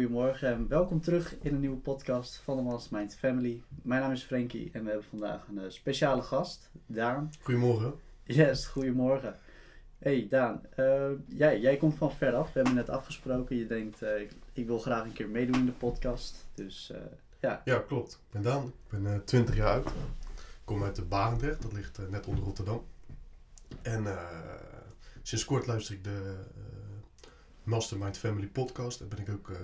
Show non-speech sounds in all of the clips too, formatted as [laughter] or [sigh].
Een hele goede morgen en welkom terug in een nieuwe podcast van de Mastermind Family. Mijn naam is Frankie en we hebben vandaag een eh, speciale gast, Daan. Goedemorgen. Yes, goedemorgen. Hey Daan, eh, jij, jij komt van ver af. We hebben net afgesproken. Je denkt, eh, ik, ik wil graag een keer meedoen in de podcast. Dus ja, Ja, klopt. Ik ben Daan. Ik ben eh 20 jaar oud. Ik kom uit de Barendrecht, dat ligt net onder Rotterdam. En sinds kort luister ik de Mastermind Family podcast. En ben ik ook eh,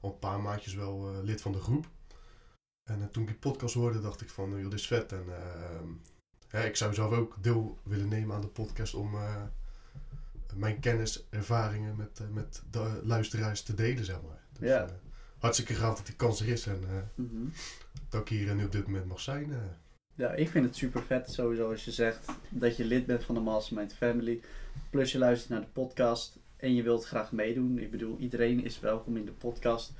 al een paar maandjes wel eh, lid van de groep. En eh, toen ik die podcast hoorde, dacht ik van, joh, dit is vet. En ik zou zelf ook deel willen nemen aan de podcast om mijn kennis, ervaringen met, met de luisteraars te delen, zeg maar. Dus, Ja. hartstikke gaaf dat die kans er is en mhm. dat ik hier nu op dit moment mag zijn. ja, ik vind het super vet sowieso als je zegt dat je lid bent van de Mastermind Family. Plus je luistert naar de podcast en je wilt graag meedoen. Ik bedoel, iedereen is welkom in de podcast.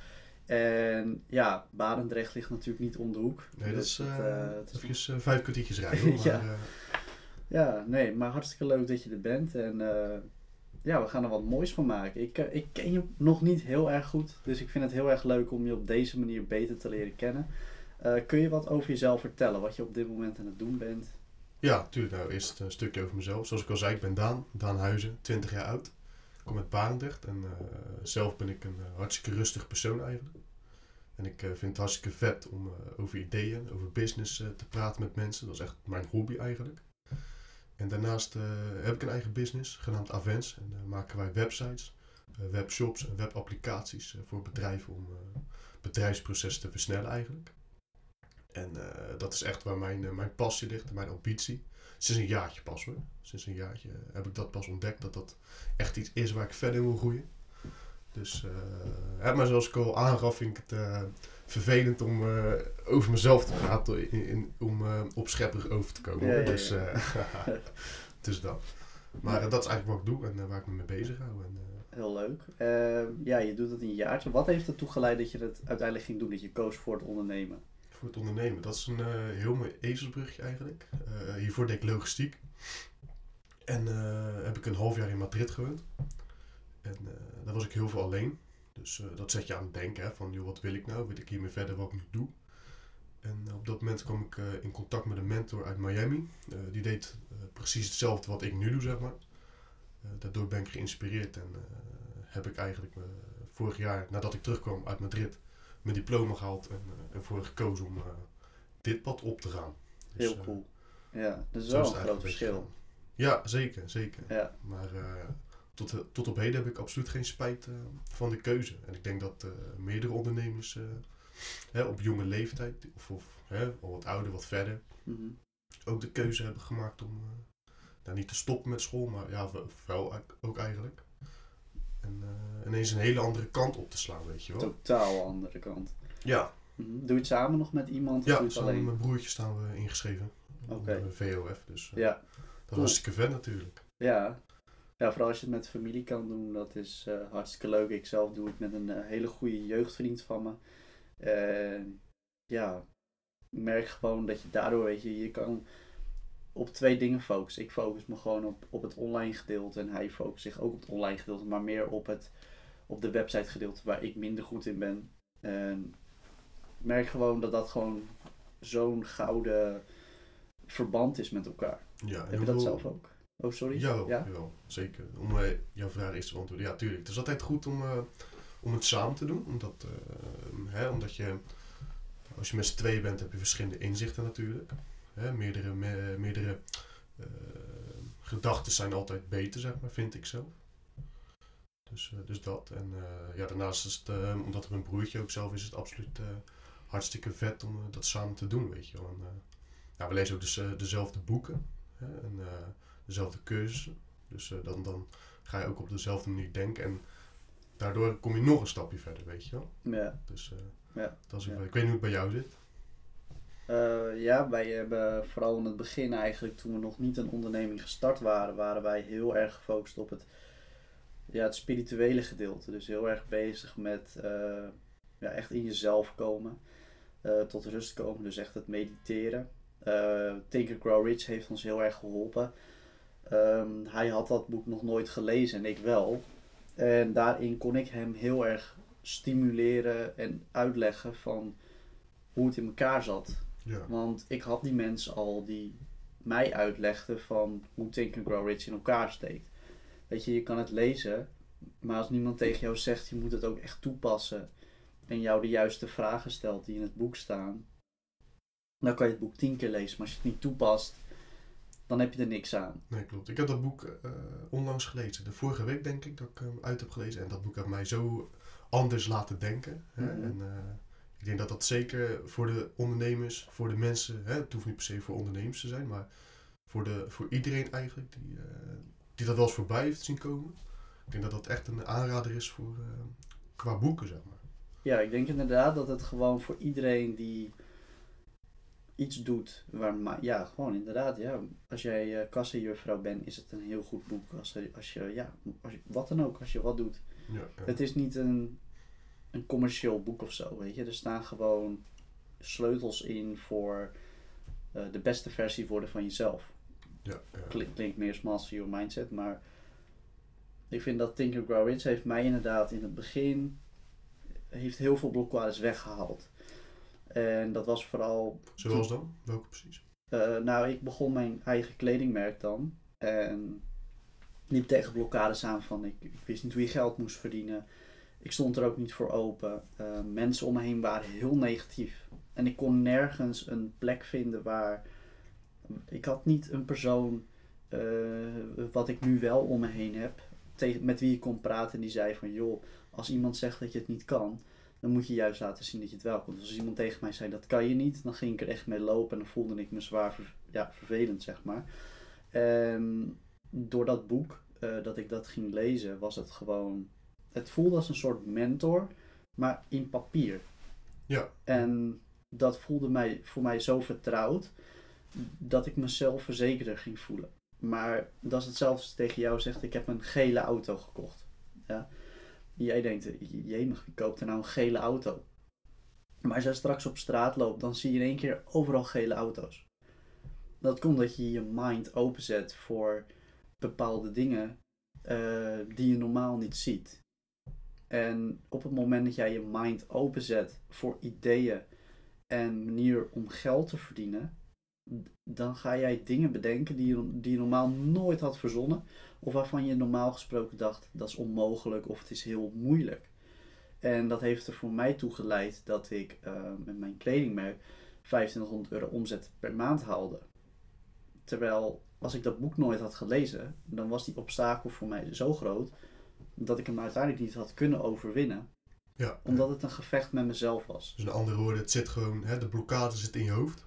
En ja, Barendrecht ligt natuurlijk niet om de hoek. nee, dat Dus is het, eh eh, het is eventjes, eh, vijf kwartiertjes rijden. hoor, [laughs] maar, Ja. Ja, nee, maar hartstikke leuk dat je er bent. En ja, we gaan er wat moois van maken. Ik, ik ken je nog niet heel erg goed. Dus ik vind het heel erg leuk om je op deze manier beter te leren kennen. Kun je wat over jezelf vertellen? Wat je op dit moment aan het doen bent? ja, tuurlijk. Nou, eerst een stukje over mezelf. Zoals ik al zei, ik ben Daan. Daan Huizen, 20 jaar oud. Kom uit. En eh, zelf ben ik een eh, hartstikke rustig persoon eigenlijk. En ik eh, vind het hartstikke vet om over ideeën, over business te praten met mensen. Dat is echt mijn hobby eigenlijk. En daarnaast heb ik een eigen business genaamd Avens. En daar maken wij websites, webshops en webapplicaties voor bedrijven om bedrijfsprocessen te versnellen eigenlijk. En dat is echt waar mijn, mijn passie ligt mijn ambitie. Sinds een jaartje pas hoor. Sinds een jaartje heb ik dat pas ontdekt dat dat echt iets is waar ik verder in wil groeien. Dus, eh, hè, maar zoals ik al aangaf, vind ik het eh, vervelend om eh, over mezelf te praten, in, in- om eh, op schepperig over te komen. Ja, hoor. ja, ja. Dus, eh, [laughs] dus dat. Maar eh, dat is eigenlijk wat ik doe en eh, waar ik me mee bezig hou. En, eh, Heel leuk. Eh, ja, je doet het een jaartje. Wat heeft ertoe geleid dat je het uiteindelijk ging doen? Dat je koos voor het ondernemen? Voor het ondernemen. Dat is een eh, heel mooi ezelsbrugje eigenlijk. Eh, hiervoor deed ik logistiek. En eh, heb ik een half jaar in Madrid gewoond. En daar was ik heel veel alleen. Dus dat zet je aan het denken. Hè, van, joh, wat wil ik nou? Wil ik hiermee verder wat ik nu doe? En op dat moment kwam ik in contact met een mentor uit Miami. Die deed precies hetzelfde wat ik nu doe, zeg maar. Daardoor ben ik geïnspireerd en heb ik eigenlijk vorig jaar, nadat ik terugkwam uit Madrid, mijn diploma gehaald en eh, ervoor gekozen om eh, dit pad op te gaan. Dus, Heel eh, cool. Ja, dat is wel is een groot verschil. Ja, zeker, zeker. Ja, Maar eh, tot, eh, tot op heden heb ik absoluut geen spijt eh, van de keuze. En ik denk dat eh, meerdere ondernemers eh, hè, op jonge leeftijd, of, of hè, al wat ouder, wat verder, mhm. ook de keuze hebben gemaakt om eh, nou, niet te stoppen met school, maar ja, wel- ook eigenlijk. En eh, ineens een hele andere kant op te slaan, weet je wel. totaal andere kant. Ja, Mhm. Doe je het samen nog met iemand? of doe ja het samen met mijn broertje staan we ingeschreven. Oké. De VOF, dus eh, Ja, dat cool. was hartstikke vet natuurlijk. Ja. ja, vooral als je het met familie kan doen, dat is eh, hartstikke leuk. Ik zelf doe het met een hele goede jeugdvriend van me. En ja, ik merk gewoon dat je daardoor, weet je, je kan op twee dingen focussen. Ik focus me gewoon op, op het online gedeelte en hij focust zich ook op het online gedeelte, maar meer op het op de website gedeelte waar ik minder goed in ben. En ik merk gewoon dat dat gewoon zo'n gouden verband is met elkaar. Ja, Heb je dat zelf ook? Oh, sorry? Ja, Ja? jawel, zeker. Om eh, jouw vraag eerst te beantwoorden. Ja, tuurlijk. Het is altijd goed om, eh, om het samen te doen. Omdat, eh, hè, omdat je, als je met z'n tweeën bent, heb je verschillende inzichten natuurlijk. Hè, meerdere me- meerdere eh, gedachten zijn altijd beter, zeg maar, vind ik zelf. Dus, eh, dus dat. En eh, ja, daarnaast is het, omdat er een broertje ook zelf is, is het absoluut hartstikke vet om dat samen te doen, weet je wel. En, ja, we lezen ook dus, dezelfde boeken. Hè, en, dezelfde cursussen. Dus dan, dan ga je ook op dezelfde manier denken. En daardoor kom je nog een stapje verder, weet je wel. Ja. Dus Ja, dat is ja. ik weet niet hoe het bij jou zit. Eh, ja, wij hebben vooral in het begin eigenlijk, toen we nog niet een onderneming gestart waren, waren wij heel erg gefocust op het, ja, het spirituele gedeelte. Dus heel erg bezig met eh, ja, echt in jezelf komen, eh, tot rust komen. Dus echt het mediteren. And Grow Rich heeft ons heel erg geholpen. Ehm, hij had dat boek nog nooit gelezen en ik wel. En daarin kon ik hem heel erg stimuleren en uitleggen van hoe het in elkaar zat. Ja. Want ik had die mensen al die mij uitlegden van hoe Think and Grow Rich in elkaar steekt. Weet je, je kan het lezen, maar als niemand tegen jou zegt, je moet het ook echt toepassen en jou de juiste vragen stelt die in het boek staan, dan kan je het boek tien keer lezen. Maar als je het niet toepast, dan heb je er niks aan. Nee, klopt. Ik heb dat boek eh, onlangs gelezen. De vorige week denk ik dat ik hem uit heb gelezen. En dat boek heeft mij zo anders laten denken. Hè? Mhm. En eh, ik denk dat dat zeker voor de ondernemers, voor de mensen, hè, het hoeft niet per se voor ondernemers te zijn, maar voor, de, voor iedereen eigenlijk die, eh, die dat wel eens voorbij heeft zien komen. Ik denk dat dat echt een aanrader is voor, eh, qua boeken, zeg maar. Ja, ik denk inderdaad dat het gewoon voor iedereen die iets doet, waar, ja, gewoon inderdaad, ja, als jij uh, kassenjuffrouw bent, is het een heel goed boek. Als, als je, ja, als je, wat dan ook, als je wat doet. Ja, ja. Het is niet een, een commercieel boek of zo, weet je. Er staan gewoon sleutels in voor eh, de beste versie worden van jezelf. ja, ja. Klink, klinkt meer als Master Your Mindset, maar ik vind dat Think and Grow Rich heeft mij inderdaad in het begin heeft heel veel blokkades weggehaald. En dat was vooral Zoals dan? Welke precies? eh, nou, ik begon mijn eigen kledingmerk dan. En liep tegen blokkades aan van ik, ik wist niet hoe je geld moest verdienen. Ik stond er ook niet voor open. Eh, mensen om me heen waren heel negatief. En ik kon nergens een plek vinden waar. Ik had niet een persoon, eh, wat ik nu wel om me heen heb, tegen, met wie ik kon praten en die zei van joh, als iemand zegt dat je het niet kan, dan moet je juist laten zien dat je het wel kunt. Dus als iemand tegen mij zei dat kan je niet, dan ging ik er echt mee lopen en dan voelde ik me zwaar ja, vervelend, zeg maar. Door dat boek, eh, dat ik dat ging lezen, was het gewoon. Het voelde als een soort mentor, maar in papier. Ja. En dat voelde mij, voor mij zo vertrouwd dat ik mezelf verzekerder ging voelen. Maar dat is hetzelfde als tegen jou zegt: ik heb een gele auto gekocht. Ja? Jij denkt, jemig, wie koopt er nou een gele auto? Maar als jij straks op straat loopt, dan zie je in één keer overal gele auto's. Dat komt dat je je mind openzet voor bepaalde dingen eh, die je normaal niet ziet. En op het moment dat jij je mind openzet voor ideeën en manier om geld te verdienen, dan ga jij dingen bedenken die je, die je normaal nooit had verzonnen. Of waarvan je normaal gesproken dacht dat is onmogelijk of het is heel moeilijk. En dat heeft er voor mij toe geleid dat ik eh, met mijn kledingmerk 2500 euro omzet per maand haalde. Terwijl als ik dat boek nooit had gelezen, dan was die obstakel voor mij zo groot dat ik hem uiteindelijk niet had kunnen overwinnen. Ja, Omdat het een gevecht met mezelf was. Dus in andere woorden, het zit gewoon, hè, de blokkade zit in je hoofd.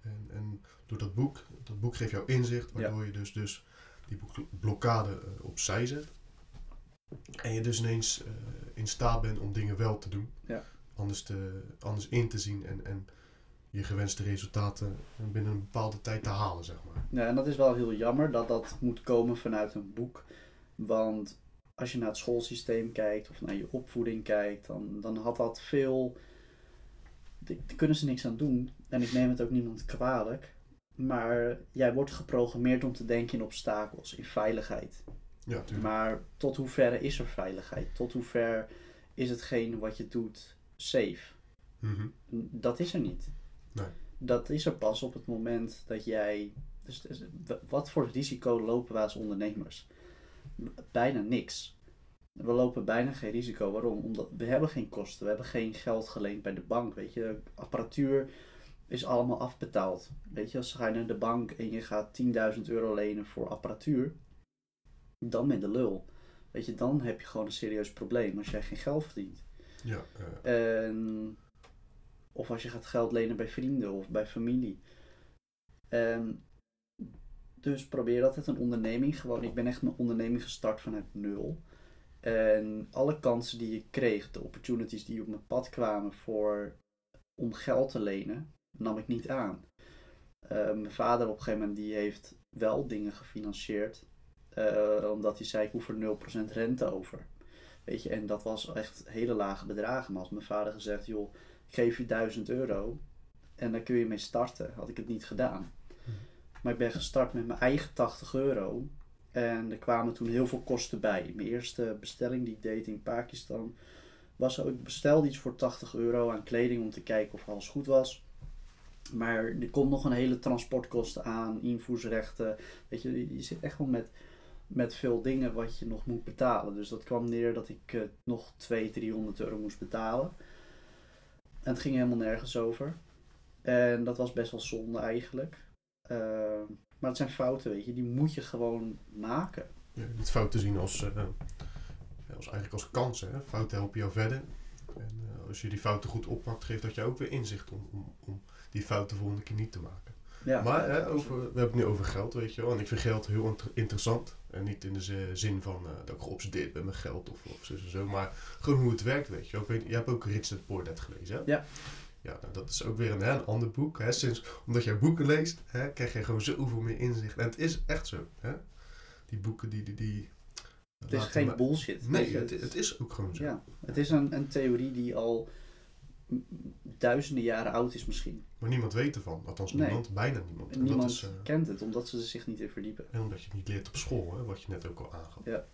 En, en door dat boek, dat boek geeft jou inzicht, waardoor je dus, dus die blokkade eh, opzij zet. En je dus ineens eh, in staat bent om dingen wel te doen. Ja. Anders, te, anders in te zien en, en je gewenste resultaten binnen een bepaalde tijd te halen, zeg maar. Ja, en dat is wel heel jammer dat dat moet komen vanuit een boek. Want als je naar het schoolsysteem kijkt of naar je opvoeding kijkt, dan, dan had dat veel. Daar kunnen ze niks aan doen. En ik neem het ook niemand kwalijk. Maar jij wordt geprogrammeerd om te denken in obstakels, in veiligheid. Ja, natuurlijk. Maar tot hoeverre is er veiligheid? Tot hoever is hetgeen wat je doet safe? Mhm. Dat is er niet. Nee. Dat is er pas op het moment dat jij. Dus, dus wat voor risico lopen wij als ondernemers? Bijna niks. We lopen bijna geen risico. Waarom? Omdat we hebben geen kosten. We hebben geen geld geleend bij de bank. Weet je, apparatuur is allemaal afbetaald. Weet je, als ga je naar de bank en je gaat 10.000 euro lenen voor apparatuur, dan ben je de lul. Weet je, dan heb je gewoon een serieus probleem als jij geen geld verdient. Ja, En, of als je gaat geld lenen bij vrienden of bij familie. En, dus probeer altijd een onderneming. Gewoon, ik ben echt mijn onderneming gestart vanuit nul. En alle kansen die ik kreeg, de opportunities die op mijn pad kwamen voor, om geld te lenen, nam ik niet aan. Eh, mijn vader op een gegeven moment die heeft wel dingen gefinancierd. eh, omdat hij zei, ik hoef er 0% rente over. Weet je, en dat was echt hele lage bedragen. Maar als mijn vader gezegd, joh, ik geef je 1000 euro en daar kun je mee starten, had ik het niet gedaan. Maar ik ben gestart met mijn eigen 80 euro En er kwamen toen heel veel kosten bij. Mijn eerste bestelling die ik deed in Pakistan was ook, ik bestelde iets voor 80 euro aan kleding om te kijken of alles goed was. Maar er komt nog een hele transportkosten aan, invoersrechten. Weet je, je zit echt wel met, met veel dingen wat je nog moet betalen. Dus dat kwam neer dat ik uh, nog 200, 300 euro moest betalen. En het ging helemaal nergens over. En dat was best wel zonde eigenlijk. Uh, maar het zijn fouten, weet je, die moet je gewoon maken. Ja, niet fouten zien als, uh, als eigenlijk als kansen. Hè? Fouten helpen jou verder. En als je die fouten goed oppakt, geeft dat je ook weer inzicht om, om, om die fouten de volgende keer niet te maken. Ja, maar hè, over, we hebben het nu over geld, weet je wel. En ik vind geld heel interessant. En niet in de zin van uh, dat ik geobsedeerd ben met geld of, of zo, zo. Maar gewoon hoe het werkt, weet je wel. Weet, je hebt ook Rich Dad Poor Dad gelezen, hè? Ja. Ja, nou, dat is ook weer een, hè, een ander boek. Hè. Sinds, omdat jij boeken leest, hè, krijg je gewoon zoveel meer inzicht. En het is echt zo. Hè. Die boeken die... die, die het is geen bullshit. Nee, het, het, is ook gewoon zo. Ja, het is een, een theorie die al duizenden jaren oud is misschien. Maar niemand weet ervan. Althans niemand, bijna niemand. En niemand dat is, uh, kent het, omdat ze zich niet in verdiepen. En omdat je het niet leert op school, hè, wat je net ook al aangaf. Ja.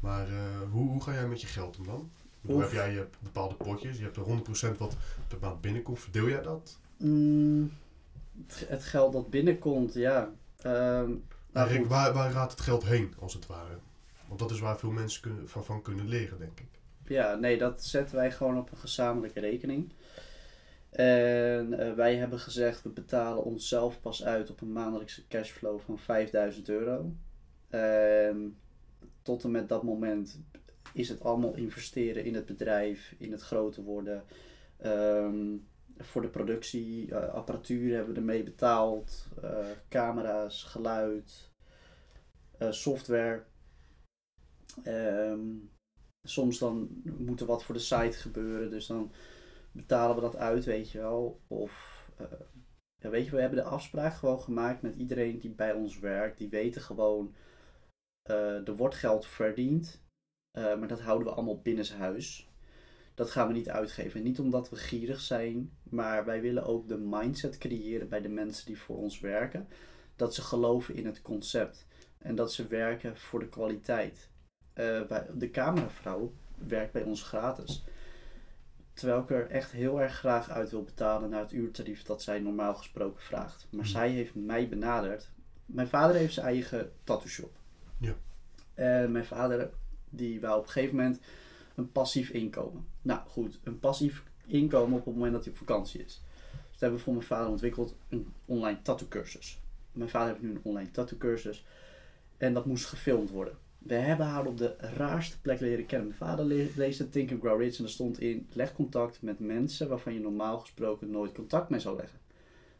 Maar uh, hoe, hoe ga jij met je geld om dan? Hoe heb jij je bepaalde potjes? Je hebt er 100% wat per maand binnenkomt. Verdeel jij dat? Mm, het geld dat binnenkomt, ja. Um, nou Rick, waar, waar gaat het geld heen, als het ware? Want dat is waar veel mensen kunnen, van, van kunnen leren, denk ik. Ja, nee, dat zetten wij gewoon op een gezamenlijke rekening. En uh, wij hebben gezegd, we betalen onszelf pas uit op een maandelijkse cashflow van 5000 euro. En tot en met dat moment is het allemaal investeren in het bedrijf, in het groter worden. Um, voor de productie, uh, apparatuur hebben we ermee betaald, uh, camera's, geluid, software. Um, soms dan moet er wat voor de site gebeuren, dus dan betalen we dat uit, weet je wel. Of ja, weet je, we hebben de afspraak gewoon gemaakt met iedereen die bij ons werkt. Die weten gewoon, er wordt geld verdiend, uh, maar dat houden we allemaal binnenshuis. Dat gaan we niet uitgeven. niet omdat we gierig zijn, maar wij willen ook de mindset creëren bij de mensen die voor ons werken. Dat ze geloven in het concept en dat ze werken voor de kwaliteit. Uh, de cameravrouw werkt bij ons gratis. Terwijl ik er echt heel erg graag uit wil betalen naar het uurtarief dat zij normaal gesproken vraagt. Maar mhm. zij heeft mij benaderd. Mijn vader heeft zijn eigen tattoo shop. Ja. En mijn vader die wou op een gegeven moment een passief inkomen. Nou goed, een passief inkomen op het moment dat hij op vakantie is. Dus hebben we voor mijn vader ontwikkeld, een online tattoo cursus. Mijn vader heeft nu een online tattoo cursus. En dat moest gefilmd worden. We hebben haar op de raarste plek leren kennen. Mijn vader le leesde Think and Grow Rich en er stond in: leg contact met mensen waarvan je normaal gesproken nooit contact mee zou leggen.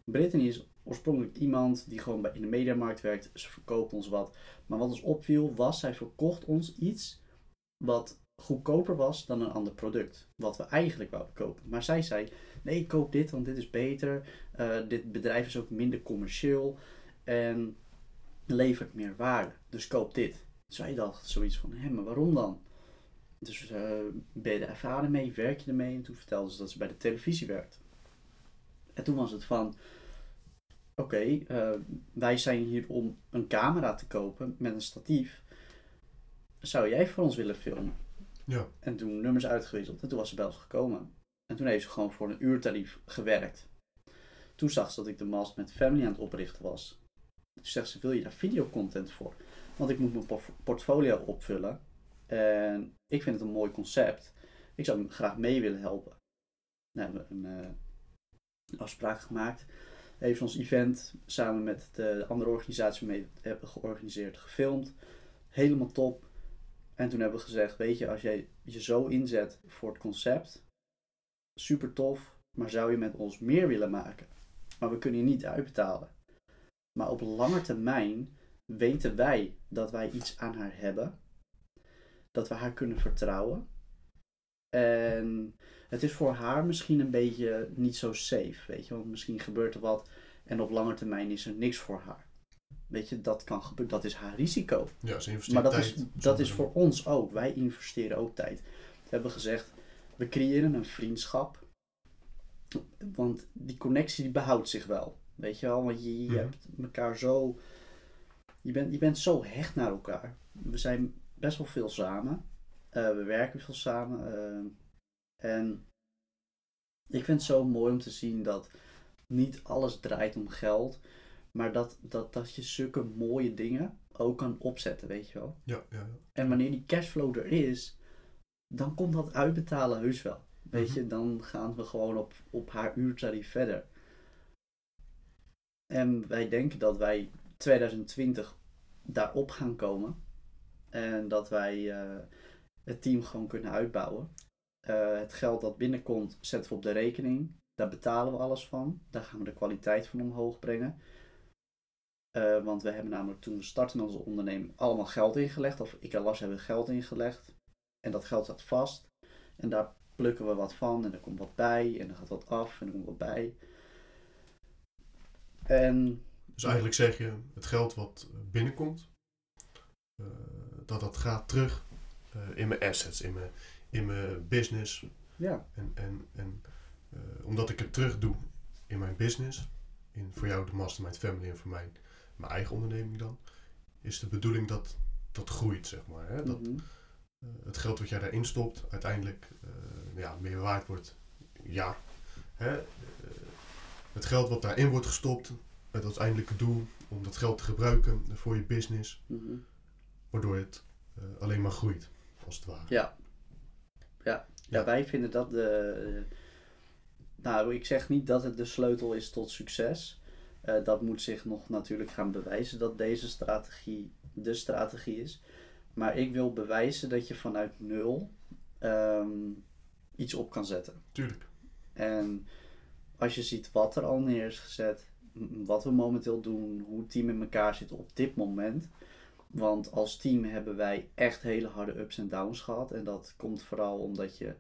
Brittany is oorspronkelijk iemand die gewoon in de mediamarkt werkt. Ze verkoopt ons wat. Maar wat ons opviel was, zij verkocht ons iets wat goedkoper was dan een ander product. Wat we eigenlijk wouden kopen. Maar zij zei: nee, koop dit, want dit is beter. Uh, dit bedrijf is ook minder commercieel en levert meer waarde. Dus koop dit. Zij dacht zoiets van, hé, maar waarom dan? Dus uh, ben je er ervaren mee? Werk je ermee? En toen vertelde ze dat ze bij de televisie werkt. En toen was het van, oké, okay, uh, wij zijn hier om een camera te kopen met een statief. Zou jij voor ons willen filmen? Ja. En toen nummers uitgewisseld. En toen was ze bij ons gekomen. En toen heeft ze gewoon voor een uurtarief gewerkt. Toen zag ze dat ik de Mast met Family aan het oprichten was. Toen zegt ze, wil je daar videocontent voor? Want ik moet mijn portfolio opvullen. En ik vind het een mooi concept. Ik zou hem graag mee willen helpen. We hebben een uh, afspraak gemaakt. Heeft ons event samen met de andere organisatie mee hebben georganiseerd, gefilmd. Helemaal top. En toen hebben we gezegd, weet je, als jij je zo inzet voor het concept, super tof, maar zou je met ons meer willen maken? Maar we kunnen je niet uitbetalen. Maar op lange termijn weten wij dat wij iets aan haar hebben. Dat we haar kunnen vertrouwen. En het is voor haar misschien een beetje niet zo safe, weet je. Want misschien gebeurt er wat en op lange termijn is er niks voor haar. Weet je, dat kan gebeuren. Dat is haar risico. Ja, ze investeert maar dat tijd. Is, dat is voor ons ook. Wij investeren ook tijd. We hebben gezegd, we creëren een vriendschap. Want die connectie die behoudt zich wel. Weet je wel, want je, je mhm. hebt elkaar zo je bent, je bent zo hecht naar elkaar. We zijn best wel veel samen. Eh, we werken veel samen. eh, en ik vind het zo mooi om te zien dat niet alles draait om geld. Maar dat, dat, dat je zulke mooie dingen ook kan opzetten, weet je wel. Ja, ja, ja. En wanneer die cashflow er is, dan komt dat uitbetalen heus wel. Weet Mhm. je, dan gaan we gewoon op, op haar uurtarief verder. En wij denken dat wij 2020 daarop gaan komen. En dat wij eh, het team gewoon kunnen uitbouwen. Eh, het geld dat binnenkomt, zetten we op de rekening. Daar betalen we alles van. Daar gaan we de kwaliteit van omhoog brengen. Eh, want we hebben namelijk toen we startten onze onderneming allemaal geld ingelegd. Of ik en Lars hebben geld ingelegd. En dat geld zat vast. En daar plukken we wat van. En er komt wat bij. En er gaat wat af. En er komt wat bij. En Dus eigenlijk zeg je, het geld wat binnenkomt, eh, dat dat gaat terug in mijn assets, in mijn, in mijn business. ja, En, en, en eh, omdat ik het terug doe in mijn business, in voor jou de Mastermind Family en voor mij mijn eigen onderneming dan, is de bedoeling dat dat groeit, zeg maar. Hè? Dat mhm, eh, het geld wat jij daarin stopt uiteindelijk eh, ja, meer waard wordt. Ja. Hè? Het geld wat daarin wordt gestopt, met als eindelijke doel om dat geld te gebruiken voor je business, mhm. waardoor het alleen maar groeit, als het ware. Ja. Ja. ja, wij vinden dat de. Nou, ik zeg niet dat het de sleutel is tot succes. Eh, dat moet zich nog natuurlijk gaan bewijzen dat deze strategie de strategie is. Maar ik wil bewijzen dat je vanuit nul ehm, iets op kan zetten. Tuurlijk. En als je ziet wat er al neer is gezet, wat we momenteel doen, hoe het team in elkaar zit op dit moment. Want als team hebben wij echt hele harde ups en downs gehad. En dat komt vooral omdat je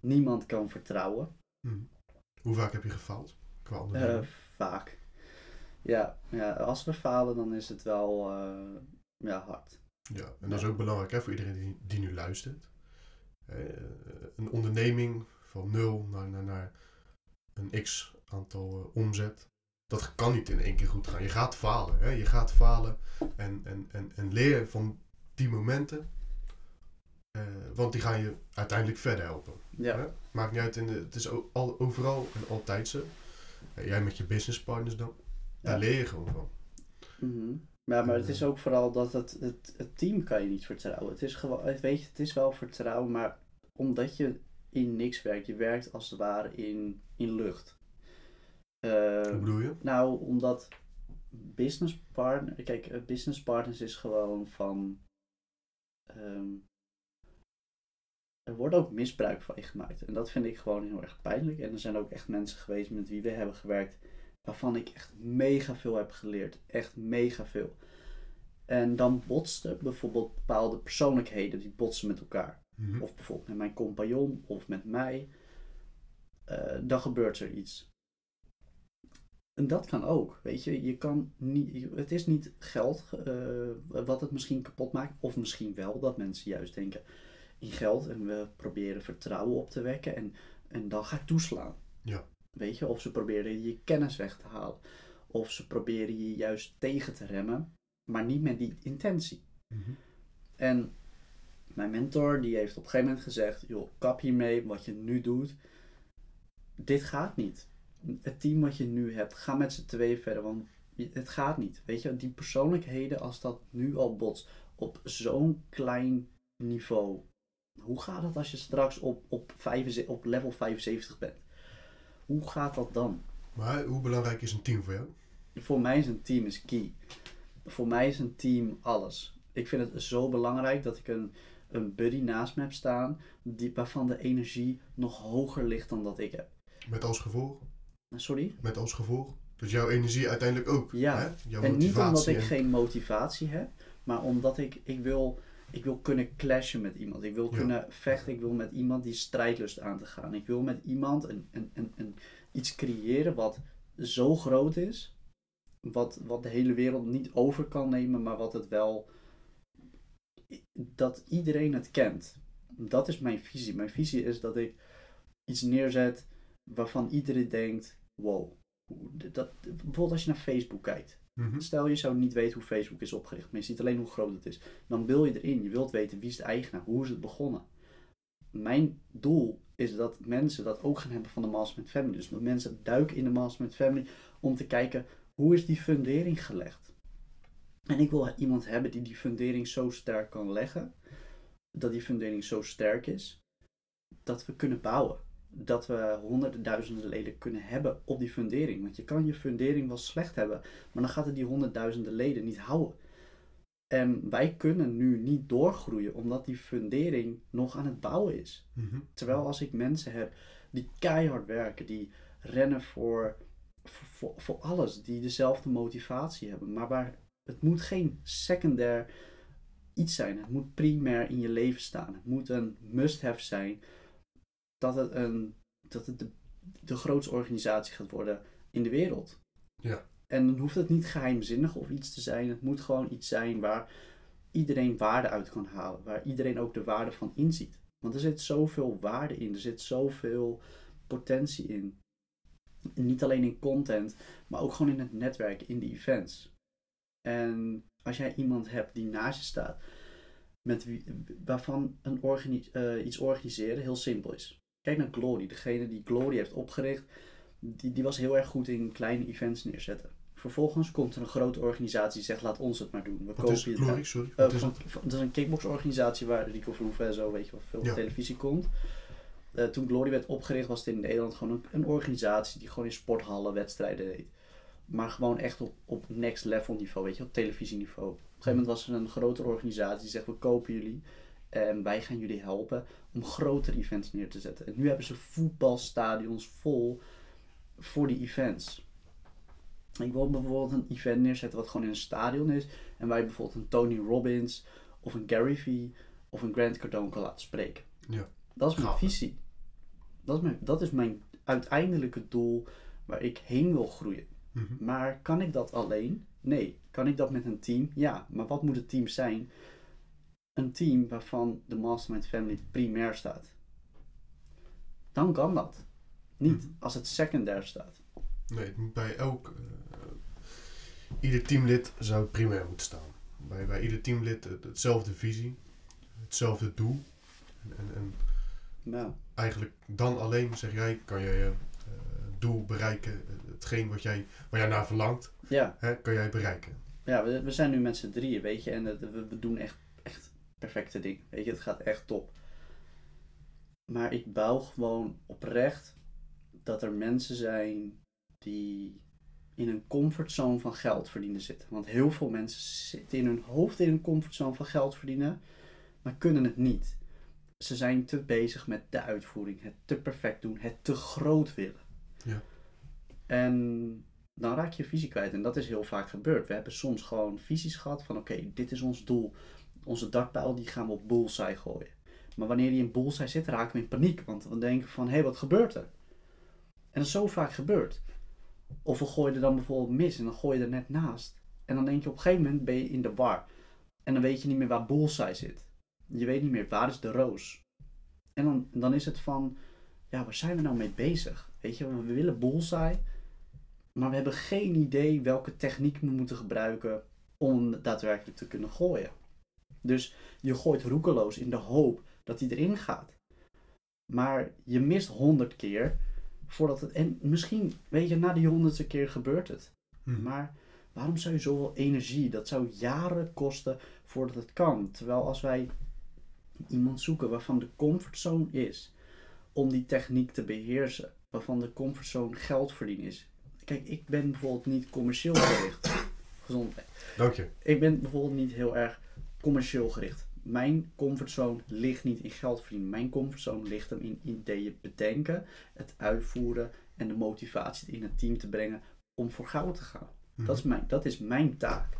niemand kan vertrouwen. Hm. Hoe vaak heb je gefaald? Qua Eh, vaak. Ja, ja, als we falen, dan is het wel eh, ja, hard. Ja, en dat is ook belangrijk hè, voor iedereen die, die nu luistert. Eh, een onderneming van nul naar, naar, naar een x aantal omzet, dat kan niet in één keer goed gaan. Je gaat falen. Hè? Je gaat falen en, en, en, en leer van die momenten, eh, want die gaan je uiteindelijk verder helpen. Ja, Hè? Maakt niet uit, in de, het is al, overal en altijd zo. Eh, jij met je businesspartners dan, daar Ja. leer je gewoon van. Mhm. Ja, maar het is ook vooral dat het, het, het team kan je niet vertrouwen. Het is gewoon, weet je, het is wel vertrouwen, maar omdat je in niks werkt, je werkt als het ware in, in lucht. Hoe bedoel je? nou, omdat business partner, kijk, eh, business partners is gewoon van, ehm, er wordt ook misbruik van je gemaakt. En dat vind ik gewoon heel erg pijnlijk. En er zijn ook echt mensen geweest met wie we hebben gewerkt, waarvan ik echt mega veel heb geleerd. Echt mega veel. En dan botsten bijvoorbeeld bepaalde persoonlijkheden, die botsen met elkaar. Mhm. Of bijvoorbeeld met mijn compagnon of met mij. Eh, dan gebeurt er iets. En dat kan ook, weet je. Je kan niet, het is niet geld eh, wat het misschien kapot maakt. Of misschien wel dat mensen juist denken in geld. En we proberen vertrouwen op te wekken. En, en dan ga ik toeslaan. Ja. Weet je, of ze proberen je kennis weg te halen. Of ze proberen je juist tegen te remmen. Maar niet met die intentie. Mhm. En mijn mentor die heeft op een gegeven moment gezegd: joh, kap hiermee wat je nu doet. Dit gaat niet. Het team wat je nu hebt, ga met z'n tweeën verder, want het gaat niet. Weet je, die persoonlijkheden, als dat nu al botst op zo'n klein niveau. Hoe gaat het als je straks op, op, 75 op level 75 bent? Hoe gaat dat dan? Maar hoe belangrijk is een team voor jou? Voor mij is een team is key. Voor mij is een team alles. Ik vind het zo belangrijk dat ik een, een buddy naast me heb staan, die, waarvan de energie nog hoger ligt dan dat ik heb. Met als gevolg? Sorry? Met als gevolg? Dus jouw energie uiteindelijk ook. Ja. Hè? Jouw En niet omdat ik en- geen motivatie heb, maar omdat ik, ik wil, ik wil kunnen clashen met iemand. Ik wil Ja. kunnen vechten. Ik wil met iemand die strijdlust aan te gaan. Ik wil met iemand een, een, een, een, iets creëren wat zo groot is, wat, wat de hele wereld niet over kan nemen, maar wat het wel, dat iedereen het kent. Dat is mijn visie. Mijn visie is dat ik iets neerzet waarvan iedereen denkt, wow. Dat, bijvoorbeeld als je naar Facebook kijkt. Mhm. Stel je zou niet weten hoe Facebook is opgericht, maar je ziet alleen hoe groot het is. Dan wil je erin, je wilt weten wie is de eigenaar, hoe is het begonnen. Mijn doel is dat mensen dat ook gaan hebben van de Mastermind Family. Dus dat mensen duiken in de Mastermind Family om te kijken hoe is die fundering gelegd. En ik wil iemand hebben die die fundering zo sterk kan leggen, dat die fundering zo sterk is, dat we kunnen bouwen. Dat we honderden duizenden leden kunnen hebben op die fundering. Want je kan je fundering wel slecht hebben, maar dan gaat het die honderdduizenden leden niet houden. En wij kunnen nu niet doorgroeien omdat die fundering nog aan het bouwen is. Mhm. Terwijl als ik mensen heb die keihard werken, die rennen voor, voor, voor, voor alles, die dezelfde motivatie hebben, maar waar het moet geen secundair iets zijn. Het moet primair in je leven staan. Het moet een must-have zijn dat het, een, dat het de, de grootste organisatie gaat worden in de wereld. Ja. En dan hoeft het niet geheimzinnig of iets te zijn. Het moet gewoon iets zijn waar iedereen waarde uit kan halen. Waar iedereen ook de waarde van inziet. Want er zit zoveel waarde in. Er zit zoveel potentie in. Niet alleen in content, maar ook gewoon in het netwerk, in de events. En als jij iemand hebt die naast je staat, met wie, waarvan een organi eh, iets organiseren heel simpel is. Kijk naar Glory. Degene die Glory heeft opgericht, die, die was heel erg goed in kleine events neerzetten. Vervolgens komt er een grote organisatie die zegt, laat ons het maar doen. We Wat is kopen Glory? Sorry. Eh, Wat is van- het? van- dat is een kickboxorganisatie waar Rico Verhoeven en zo, weet je wel, veel op televisie komt. Eh, toen Glory werd opgericht was het in Nederland gewoon een, een organisatie die gewoon in sporthallen wedstrijden deed. Maar gewoon echt op, op next level niveau, weet je, op televisieniveau. Op een gegeven moment was er een grotere organisatie die zegt, we kopen jullie en wij gaan jullie helpen om grotere events neer te zetten. En nu hebben ze voetbalstadions vol voor die events. Ik wil bijvoorbeeld een event neerzetten wat gewoon in een stadion is. En waar je bijvoorbeeld een Tony Robbins of een Gary Vee of een Grant Cardone kan laten spreken. Ja. Dat is mijn Gaaf. visie. Dat is mijn, dat is mijn uiteindelijke doel waar ik heen wil groeien. Mhm. Maar kan ik dat alleen? Nee. Kan ik dat met een team? Ja. Maar wat moet het team zijn? Een team waarvan de Mastermind Family primair staat. Dan kan dat. Niet Mhm. als het secundair staat. Nee, het moet bij elk... eh, ieder teamlid zou het primair moeten staan. Bij, bij ieder teamlid het- hetzelfde visie, hetzelfde doel. En, en, en Nou, eigenlijk dan alleen, zeg jij, kan jij je eh, doel bereiken. eh, Hetgeen wat jij, waar jij naar verlangt, ja. hè, kan jij bereiken. Ja, we, we zijn nu met z'n drieën, weet je. En we, we doen echt perfecte dingen. Weet je, het gaat echt top. Maar ik bouw gewoon oprecht dat er mensen zijn die in een comfortzone van geld verdienen zitten. Want heel veel mensen zitten in hun hoofd in een comfortzone van geld verdienen, maar kunnen het niet. Ze zijn te bezig met de uitvoering, het te perfect doen, het te groot willen. Ja. En dan raak je visie kwijt. En dat is heel vaak gebeurd. We hebben soms gewoon visies gehad van oké, dit is ons doel. Onze dartpijl die gaan we op bullseye gooien. Maar wanneer die in bullseye zit, raken we in paniek. Want we denken van, hé, wat gebeurt er? En dat is zo vaak gebeurd. Of we gooien er dan bijvoorbeeld mis en dan gooi je er net naast. En dan denk je op een gegeven moment ben je in de war. En dan weet je niet meer waar bullseye zit. Je weet niet meer waar is de roos. En dan, dan is het van, ja, waar zijn we nou mee bezig? Weet je, we willen bullseye. Maar we hebben geen idee welke techniek we moeten gebruiken om daadwerkelijk te kunnen gooien. Dus je gooit roekeloos in de hoop dat hij erin gaat. Maar je mist honderd keer voordat het. En misschien, weet je, na die honderdste keer gebeurt het. Mhm. Maar waarom zou je zoveel energie? Dat zou jaren kosten voordat het kan. Terwijl als wij iemand zoeken waarvan de comfortzone is om die techniek te beheersen, waarvan de comfortzone geld verdienen is. Kijk, ik ben bijvoorbeeld niet commercieel gericht. [coughs] Gezondheid. Dank je. Ik ben bijvoorbeeld niet heel erg commercieel gericht. Mijn comfortzone ligt niet in geld verdienen. Mijn comfortzone ligt hem in ideeën bedenken, het uitvoeren en de motivatie in het team te brengen om voor goud te gaan. Mhm. Dat, is mijn, dat is mijn taak.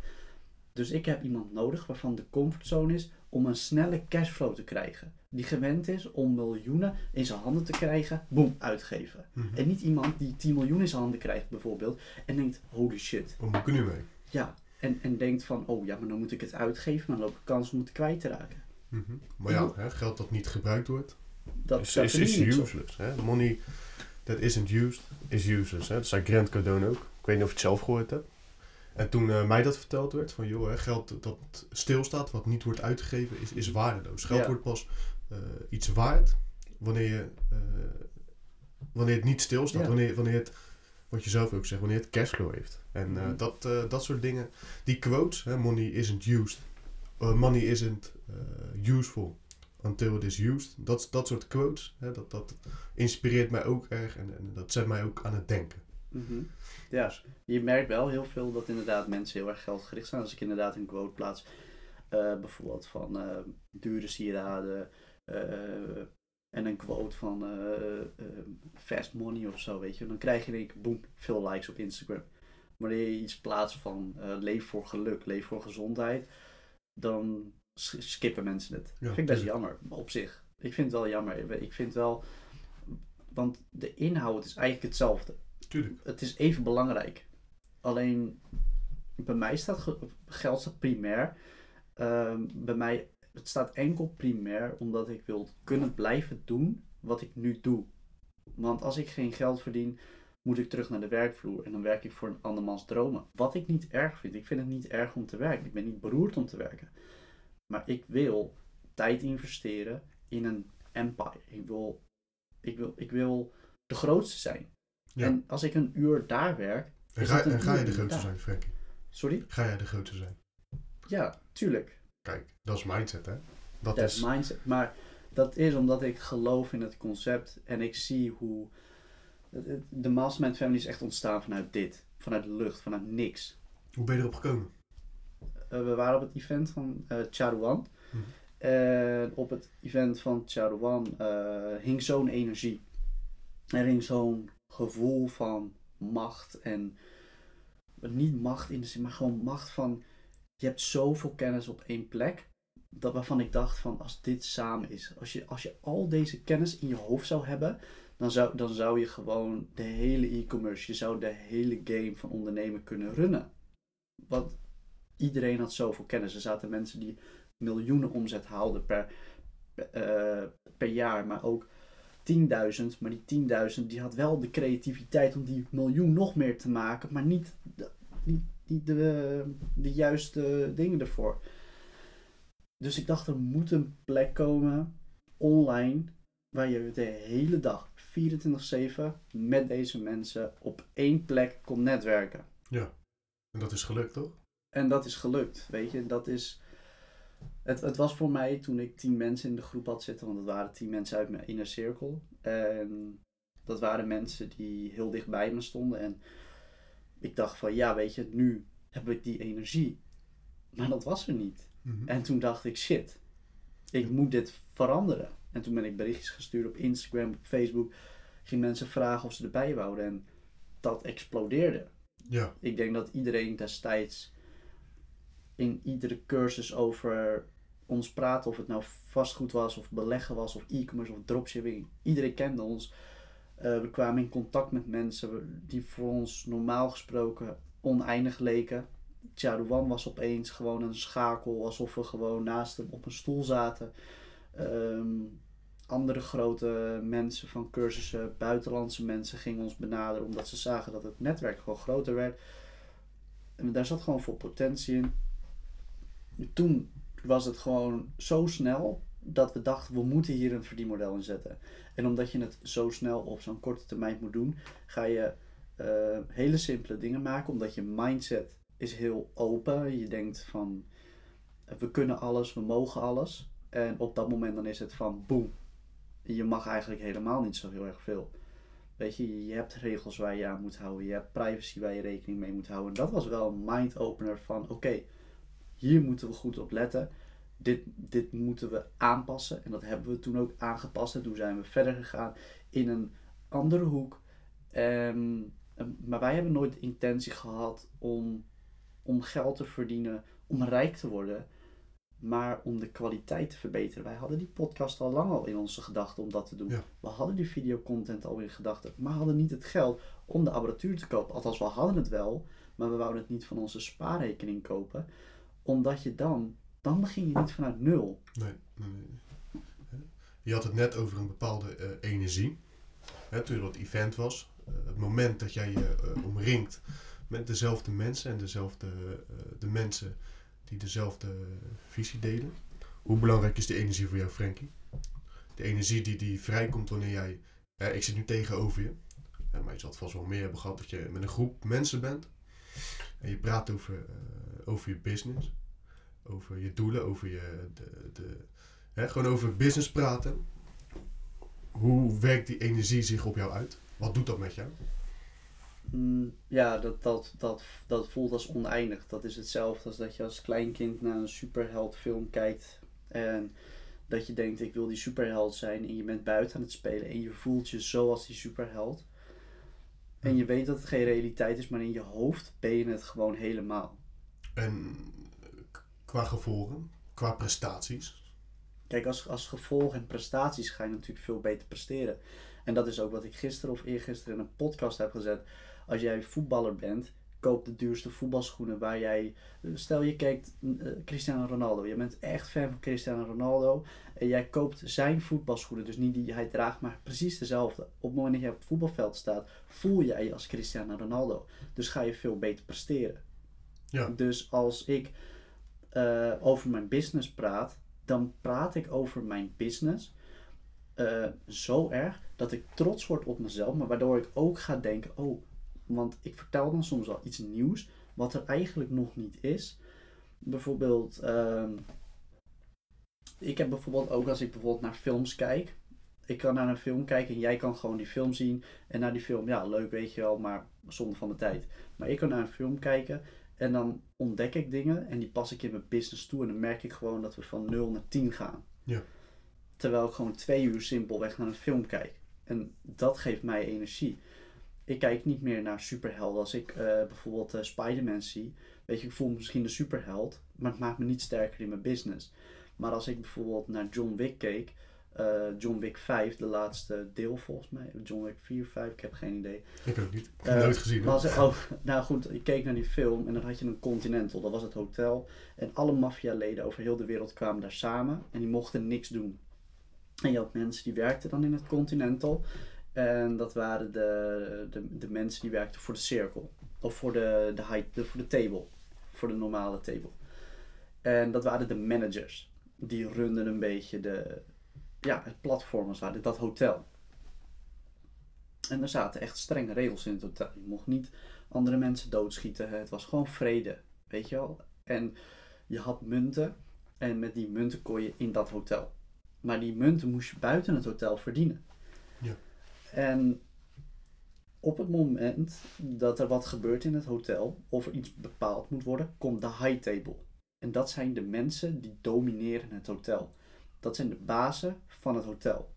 Dus ik heb iemand nodig waarvan de comfortzone is om een snelle cashflow te krijgen. Die gewend is om miljoenen in zijn handen te krijgen, boem, uitgeven. Mhm. En niet iemand die 10 miljoen in zijn handen krijgt bijvoorbeeld en denkt, holy shit. Wat moet ik nu mee? Ja, en, en denkt van, oh ja, maar dan moet ik het uitgeven, maar dan loop ik kans om het kwijt te raken. Mhm. Maar ja, hè, geld dat niet gebruikt wordt, Dat, is, is, useless. Hè? Money that isn't used, is useless. Hè? Dat zei Grant Cardone ook. Ik weet niet of je het zelf gehoord hebt. En toen eh, mij dat verteld werd, van joh, hè, geld dat stilstaat, wat niet wordt uitgegeven, is, is waardeloos. Geld Ja. wordt pas eh, iets waard wanneer, je, eh, wanneer het niet stilstaat. Ja. Wanneer, wanneer het, wat je zelf ook zegt, wanneer het cashflow heeft. En eh, Mhm. dat, eh, dat soort dingen, die quotes, hè, money isn't used, eh, money isn't useful until it is used. Dat, dat soort quotes, hè, dat, dat inspireert mij ook erg en, en dat zet mij ook aan het denken. Mhm. Ja, je merkt wel heel veel dat inderdaad mensen heel erg geldgericht zijn. Als ik inderdaad een quote plaats, bijvoorbeeld van dure sieraden en een quote van eh, eh, fast money of zo, weet je. Dan krijg je één keer, boem, veel likes op Instagram. Wanneer je iets plaatst van eh, leef voor geluk, leef voor gezondheid, dan skippen mensen het. Ja, vind ik best jammer, op zich. Ik vind het wel jammer. Ik vind wel, want de inhoud is eigenlijk hetzelfde Tuurlijk. het is even belangrijk. Alleen bij mij staat ge- geld staat primair. Ehm, bij mij het staat enkel primair omdat ik wil kunnen blijven doen wat ik nu doe. Want als ik geen geld verdien, moet ik terug naar de werkvloer en dan werk ik voor een andermans dromen. Wat ik niet erg vind. Ik vind het niet erg om te werken. Ik ben niet beroerd om te werken. Maar ik wil tijd investeren in een empire. Ik wil, ik wil, ik wil de grootste zijn. Ja. En als ik een uur daar werk. En ga, en ga je de grootste daar. zijn, Frankie? Sorry? Ga jij de grootste zijn? Ja, tuurlijk. Kijk, dat is mindset, hè? Dat Dat is... mindset. Maar dat is omdat ik geloof in het concept en ik zie hoe. het- het- De Mastermind Family is echt ontstaan vanuit dit. Vanuit de lucht, vanuit niks. Hoe ben je erop gekomen? Eh, we waren op het event van eh. Mhm. En op het event van Charouan eh hing zo'n energie. Er hing zo'n gevoel van macht. En niet macht in de zin, maar gewoon macht van... Je hebt zoveel kennis op één plek. Dat waarvan ik dacht van als dit samen is. Als je, als je al deze kennis in je hoofd zou hebben. Dan zou, dan zou je gewoon de hele e-commerce. Je zou de hele game van ondernemen kunnen runnen. Want iedereen had zoveel kennis. Er zaten mensen die miljoenen omzet haalden per, eh, per jaar, maar ook 10.000. Maar die 10.000 die had wel de creativiteit om die miljoen nog meer te maken, maar niet niet, niet de, de juiste dingen ervoor. Dus ik dacht, er moet een plek komen online waar je de hele dag 24/7 met deze mensen op één plek kon netwerken. En dat is gelukt, toch? En dat is gelukt, weet je. Dat is... Het, het was voor mij toen ik tien mensen in de groep had zitten, want het waren tien mensen uit mijn inner cirkel. En dat waren mensen die heel dicht bij me stonden. En ik dacht van, ja, weet je, nu heb ik die energie. Maar dat was er niet. Mhm. En toen dacht ik, shit, ik moet dit veranderen. En toen ben ik berichtjes gestuurd op Instagram, op Facebook. Ging mensen vragen of ze erbij wouden. En dat explodeerde. Ja, Ik denk dat iedereen destijds in iedere cursus over ons praatte, of het nou vastgoed was, of beleggen was, of e-commerce, of dropshipping. Iedereen kende ons. Eh, we kwamen in contact met mensen die voor ons normaal gesproken oneindig leken. Charouan was opeens gewoon een schakel, alsof we gewoon naast hem op een stoel zaten. Ehm, andere grote mensen van cursussen, buitenlandse mensen gingen ons benaderen omdat ze zagen dat het netwerk gewoon groter werd. En daar zat gewoon veel potentie in. Toen was het gewoon zo snel dat we dachten we moeten hier een verdienmodel in zetten. En omdat je het zo snel op zo'n korte termijn moet doen, ga je eh, hele simpele dingen maken. Omdat je mindset is heel open. Je denkt van we kunnen alles, we mogen alles. En op dat moment dan is het van boem. Je mag eigenlijk helemaal niet zo heel erg veel. Weet je, je hebt regels waar je aan moet houden. Je hebt privacy waar je rekening mee moet houden. En dat was wel een mind-opener van oké, hier moeten we goed op letten. Dit, dit moeten we aanpassen. En dat hebben we toen ook aangepast. En toen zijn we verder gegaan in een andere hoek. En, en- maar wij hebben nooit de intentie gehad om, om geld te verdienen, om rijk te worden maar om de kwaliteit te verbeteren. Wij hadden die podcast al lang al in onze gedachten om dat te doen. Ja. We hadden die videocontent al in gedachten, maar hadden niet het geld om de apparatuur te kopen. Althans, we hadden het wel, maar we wouden het niet van onze spaarrekening kopen. Omdat je dan, dan begin je niet vanuit nul. nee, nee? Je had het net over een bepaalde eh, energie. Hè, toen dat event was. Eh, het moment dat jij je eh, omringt met dezelfde mensen en dezelfde de mensen die dezelfde visie delen. Hoe belangrijk is die energie voor jou, Frankie? De energie die, die vrijkomt wanneer jij. ik zit nu tegenover je. maar je zal het vast wel meer hebben gehad dat je met een groep mensen bent. En je praat over, over je business. Over je doelen, over je. De, de, hè, gewoon over business praten. Hoe werkt die energie zich op jou uit? Wat doet dat met jou? Mm, ja, dat, dat, dat, dat voelt als oneindig. Dat is hetzelfde als dat je als kleinkind naar een superheldfilm kijkt. En dat je denkt, ik wil die superheld zijn. En je bent buiten aan het spelen. En je voelt je zoals die superheld. En je weet dat het geen realiteit is, maar in je hoofd ben je het gewoon helemaal. En qua gevolgen, qua prestaties. Kijk, als, als gevolg en prestaties ga je natuurlijk veel beter presteren. En dat is ook wat ik gisteren of eergisteren in een podcast heb gezet. Als jij voetballer bent, koop de duurste voetbalschoenen waar jij... Stel je kijkt eh, Cristiano Ronaldo. Je bent echt fan van Cristiano Ronaldo. En jij koopt zijn voetbalschoenen. Dus niet die hij draagt, maar precies dezelfde. Op het moment dat je op het voetbalveld staat, voel jij je als Cristiano Ronaldo. Dus ga je veel beter presteren. Ja. Dus als ik eh, over mijn business praat, dan praat ik over mijn business eh, zo erg dat ik trots word op mezelf, maar waardoor ik ook ga denken: oh, want ik vertel dan soms wel iets nieuws wat er eigenlijk nog niet is. Bijvoorbeeld, ehm, ik heb bijvoorbeeld ook als ik bijvoorbeeld naar films kijk. Ik kan naar een film kijken en jij kan gewoon die film zien. En naar die film, ja, leuk weet je wel, maar zonde van de tijd. Maar ik kan naar een film kijken en dan ontdek ik dingen en die pas ik in mijn business toe. En dan merk ik gewoon dat we van 0 naar 10 gaan. Ja. Terwijl ik gewoon twee uur simpelweg naar een film kijk. En dat geeft mij energie. Ik kijk niet meer naar superhelden. Als ik eh, bijvoorbeeld eh, Spider-Man zie, weet je, ik voel me misschien een superheld, maar het maakt me niet sterker in mijn business. Maar als ik bijvoorbeeld naar John Wick keek, eh, John Wick 5, de laatste deel volgens mij, John Wick 4, 5, ik heb geen idee. Ik ook niet. Ik heb Eh, nooit gezien. Oh, [laughs] nou goed, ik keek naar die film en dan had je een Continental, dat was het hotel. En alle maffialeden over heel de wereld kwamen daar samen en die mochten niks doen. En je had mensen die werkten dan in het Continental. En dat waren de, de, de mensen die werkten voor de cirkel. Of voor de, de, high, de, voor de table. Voor de normale table. En dat waren de managers. Die runden een beetje de, ja, het platform als het dat hotel. En er zaten echt strenge regels in het hotel. Je mocht niet andere mensen doodschieten. Het was gewoon vrede, weet je wel. En je had munten en met die munten kon je in dat hotel. Maar die munten moest je buiten het hotel verdienen. Ja. En op het moment dat er wat gebeurt in het hotel, of er iets bepaald moet worden, komt de high table. En dat zijn de mensen die domineren het hotel. Dat zijn de bazen van het hotel.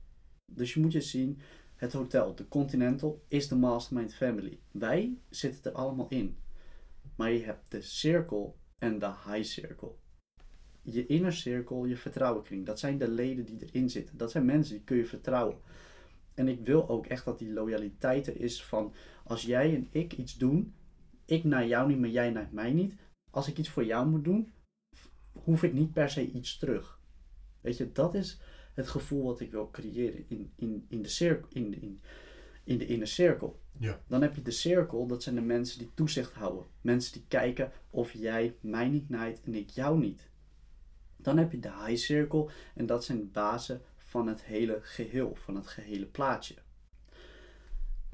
Dus je moet je zien, het hotel, de Continental, is de mastermind family. Wij zitten er allemaal in. Maar je hebt de circle en de high circle. Je inner circle, je vertrouwenkring. Dat zijn de leden die erin zitten. Dat zijn mensen die kun je vertrouwen. En ik wil ook echt dat die loyaliteit er is van als jij en ik iets doen, ik naar jou niet, maar jij naar mij niet. Als ik iets voor jou moet doen, hoef ik niet per se iets terug. Weet je, dat is het gevoel wat ik wil creëren in, in, in, de, cirkel, in, in, in de inner cirkel. Ja. Dan heb je de cirkel, dat zijn de mensen die toezicht houden. Mensen die kijken of jij mij niet naait en ik jou niet. Dan heb je de high circle en dat zijn de bazen van het hele geheel, van het gehele plaatje.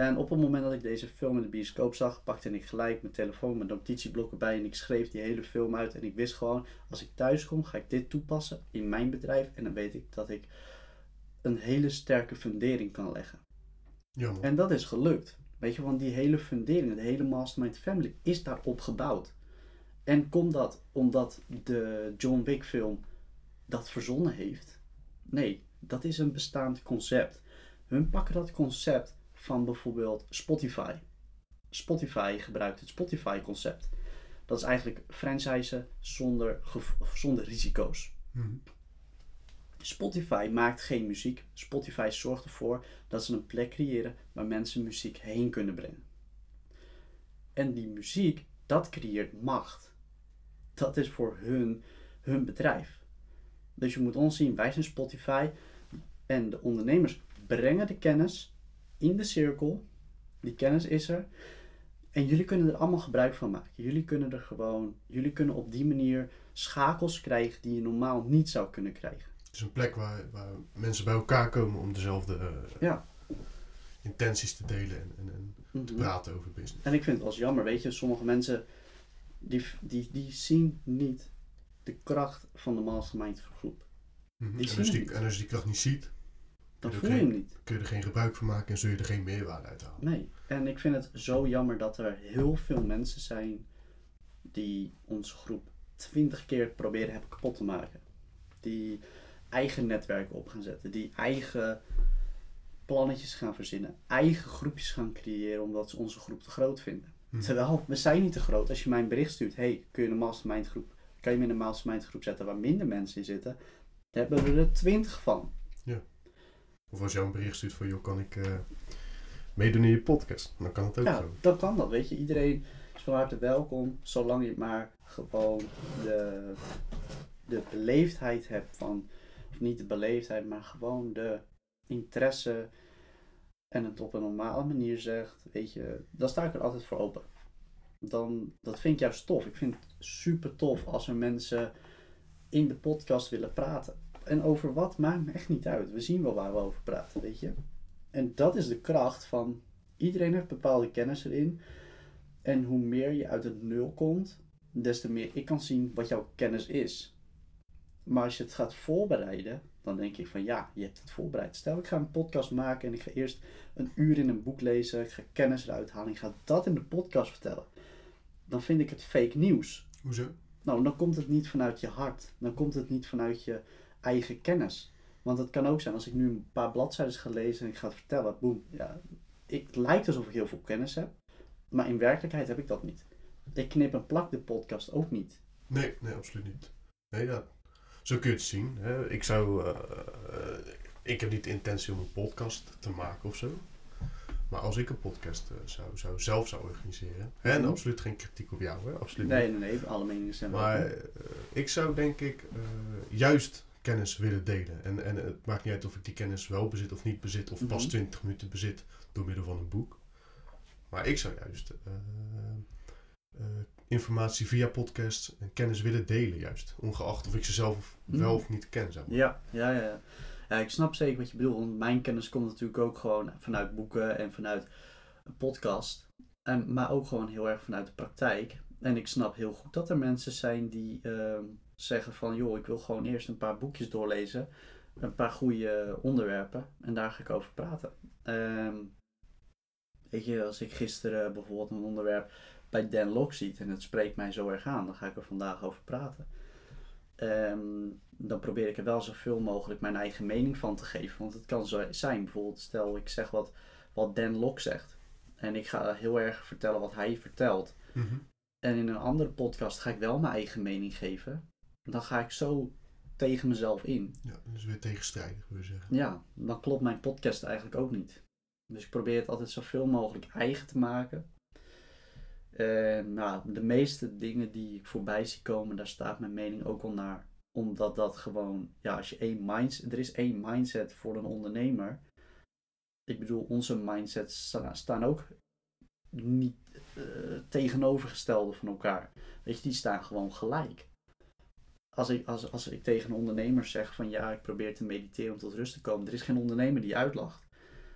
En op het moment dat ik deze film in de bioscoop zag, pakte ik gelijk mijn telefoon, mijn notitieblok erbij en ik schreef die hele film uit. En ik wist gewoon, als ik thuis kom, ga ik dit toepassen in mijn bedrijf. En dan weet ik dat ik een hele sterke fundering kan leggen. Ja. En dat is gelukt. Weet je, want die hele fundering, de hele Mastermind Family is daarop gebouwd. En komt dat omdat de John Wick film dat verzonnen heeft? Nee, dat is een bestaand concept. Hun pakken dat concept van bijvoorbeeld Spotify. Spotify gebruikt het Spotify concept. Dat is eigenlijk franchisen zonder, zonder risico's. Mhm. Spotify maakt geen muziek. Spotify zorgt ervoor dat ze een plek creëren waar mensen muziek heen kunnen brengen. En die muziek, dat creëert macht. Dat is voor hun, hun bedrijf. Dus je moet ons zien, wij zijn Spotify en de ondernemers brengen de kennis in de cirkel. Die kennis is er. En jullie kunnen er allemaal gebruik van maken. Jullie kunnen er gewoon, jullie kunnen op die manier schakels krijgen die je normaal niet zou kunnen krijgen. Het is een plek waar, waar mensen bij elkaar komen om dezelfde eh, Ja. intenties te delen en, en, en te Mhm. praten over business. En ik vind het wel jammer, weet je, sommige mensen die, die, die zien niet de kracht van de mastermind groep. Mhm. Als die, en als je die kracht niet ziet, Dan voel je hem niet. kun je er geen gebruik van maken en zul je er geen meerwaarde uit halen. Nee. En ik vind het zo jammer dat er heel veel mensen zijn die onze groep twintig keer proberen hebben kapot te maken. Die eigen netwerken op gaan zetten. Die eigen plannetjes gaan verzinnen. Eigen groepjes gaan creëren omdat ze onze groep te groot vinden. Mhm. Terwijl, we zijn niet te groot. Als je mij een bericht stuurt, hey, kun je een mastermind groep, kan je me in een mastermind groep zetten waar minder mensen in zitten, dan hebben we er twintig van. Of als jou een bericht stuurt van, joh, kan ik eh, meedoen in je podcast? Dan kan het ook Ja, zo. dan kan dat, weet je. Iedereen is van harte welkom, zolang je maar gewoon de, de beleefdheid hebt van, of niet de beleefdheid, maar gewoon de interesse en het op een normale manier zegt, weet je, dan sta ik er altijd voor open. Dan, dat vind ik juist tof. Ik vind het super tof als er mensen in de podcast willen praten. En over wat maakt me echt niet uit. We zien wel waar we over praten, weet je. En dat is de kracht van iedereen heeft bepaalde kennis erin. En hoe meer je uit het nul komt, des te meer ik kan zien wat jouw kennis is. Maar als je het gaat voorbereiden, dan denk ik van ja, je hebt het voorbereid. Stel ik ga een podcast maken en ik ga eerst een uur in een boek lezen, ik ga kennis eruit halen, ik ga dat in de podcast vertellen. Dan vind ik het fake nieuws. Hoezo? Nou, dan komt het niet vanuit je hart. Dan komt het niet vanuit je eigen kennis. Want het kan ook zijn als ik nu een paar bladzijden ga lezen en ik ga het vertellen, boem. Ja, ik, het lijkt alsof ik heel veel kennis heb, maar in werkelijkheid heb ik dat niet. Ik knip en plak de podcast ook niet. Nee, nee, absoluut niet. Nee, ja, zo kun je het zien. Hè. Ik zou, eh, eh, ik heb niet de intentie om een podcast te maken of zo. Maar als ik een podcast eh, zou, zou, zelf zou organiseren. Hè, en Mhm. absoluut geen kritiek op jou, hè? Absoluut Nee, niet. nee, nee, alle meningen zijn Maar ik zou denk ik juist kennis willen delen. En, en het maakt niet uit of ik die kennis wel bezit of niet bezit. Of pas Mhm. 20 minuten bezit door middel van een boek. Maar ik zou juist eh, eh, informatie via podcast en kennis willen delen juist. Ongeacht of ik ze zelf wel Mhm. of niet ken. Zeg maar. Ja, ja, ja. ja. Ik snap zeker wat je bedoelt. Want mijn kennis komt natuurlijk ook gewoon vanuit boeken en vanuit een podcast. En, maar ook gewoon heel erg vanuit de praktijk. En ik snap heel goed dat er mensen zijn die ehm, zeggen van... joh, ik wil gewoon eerst een paar boekjes doorlezen. Een paar goede onderwerpen. En daar ga ik over praten. Ehm, weet je, als ik gisteren bijvoorbeeld een onderwerp bij Dan Lok ziet... en het spreekt mij zo erg aan, dan ga ik er vandaag over praten. Ehm, dan probeer ik er wel zoveel mogelijk mijn eigen mening van te geven. Want het kan zo zijn, bijvoorbeeld stel ik zeg wat, wat Dan Lok zegt. En ik ga heel erg vertellen wat hij vertelt. Mhm. En in een andere podcast ga ik wel mijn eigen mening geven. Dan ga ik zo tegen mezelf in. Ja, dus weer tegenstrijdig, wil je zeggen. Ja, dan klopt mijn podcast eigenlijk ook niet. Dus ik probeer het altijd zoveel mogelijk eigen te maken. En nou, de meeste dingen die ik voorbij zie komen, daar staat mijn mening ook wel naar. Omdat dat gewoon, ja, als je één mindset, er is één mindset voor een ondernemer. Ik bedoel, onze mindsets sta- staan ook niet eh, tegenovergestelde van elkaar. Weet je, die staan gewoon gelijk. Als ik, als, als ik tegen een ondernemer zeg van ja, ik probeer te mediteren om tot rust te komen. Er is geen ondernemer die uitlacht.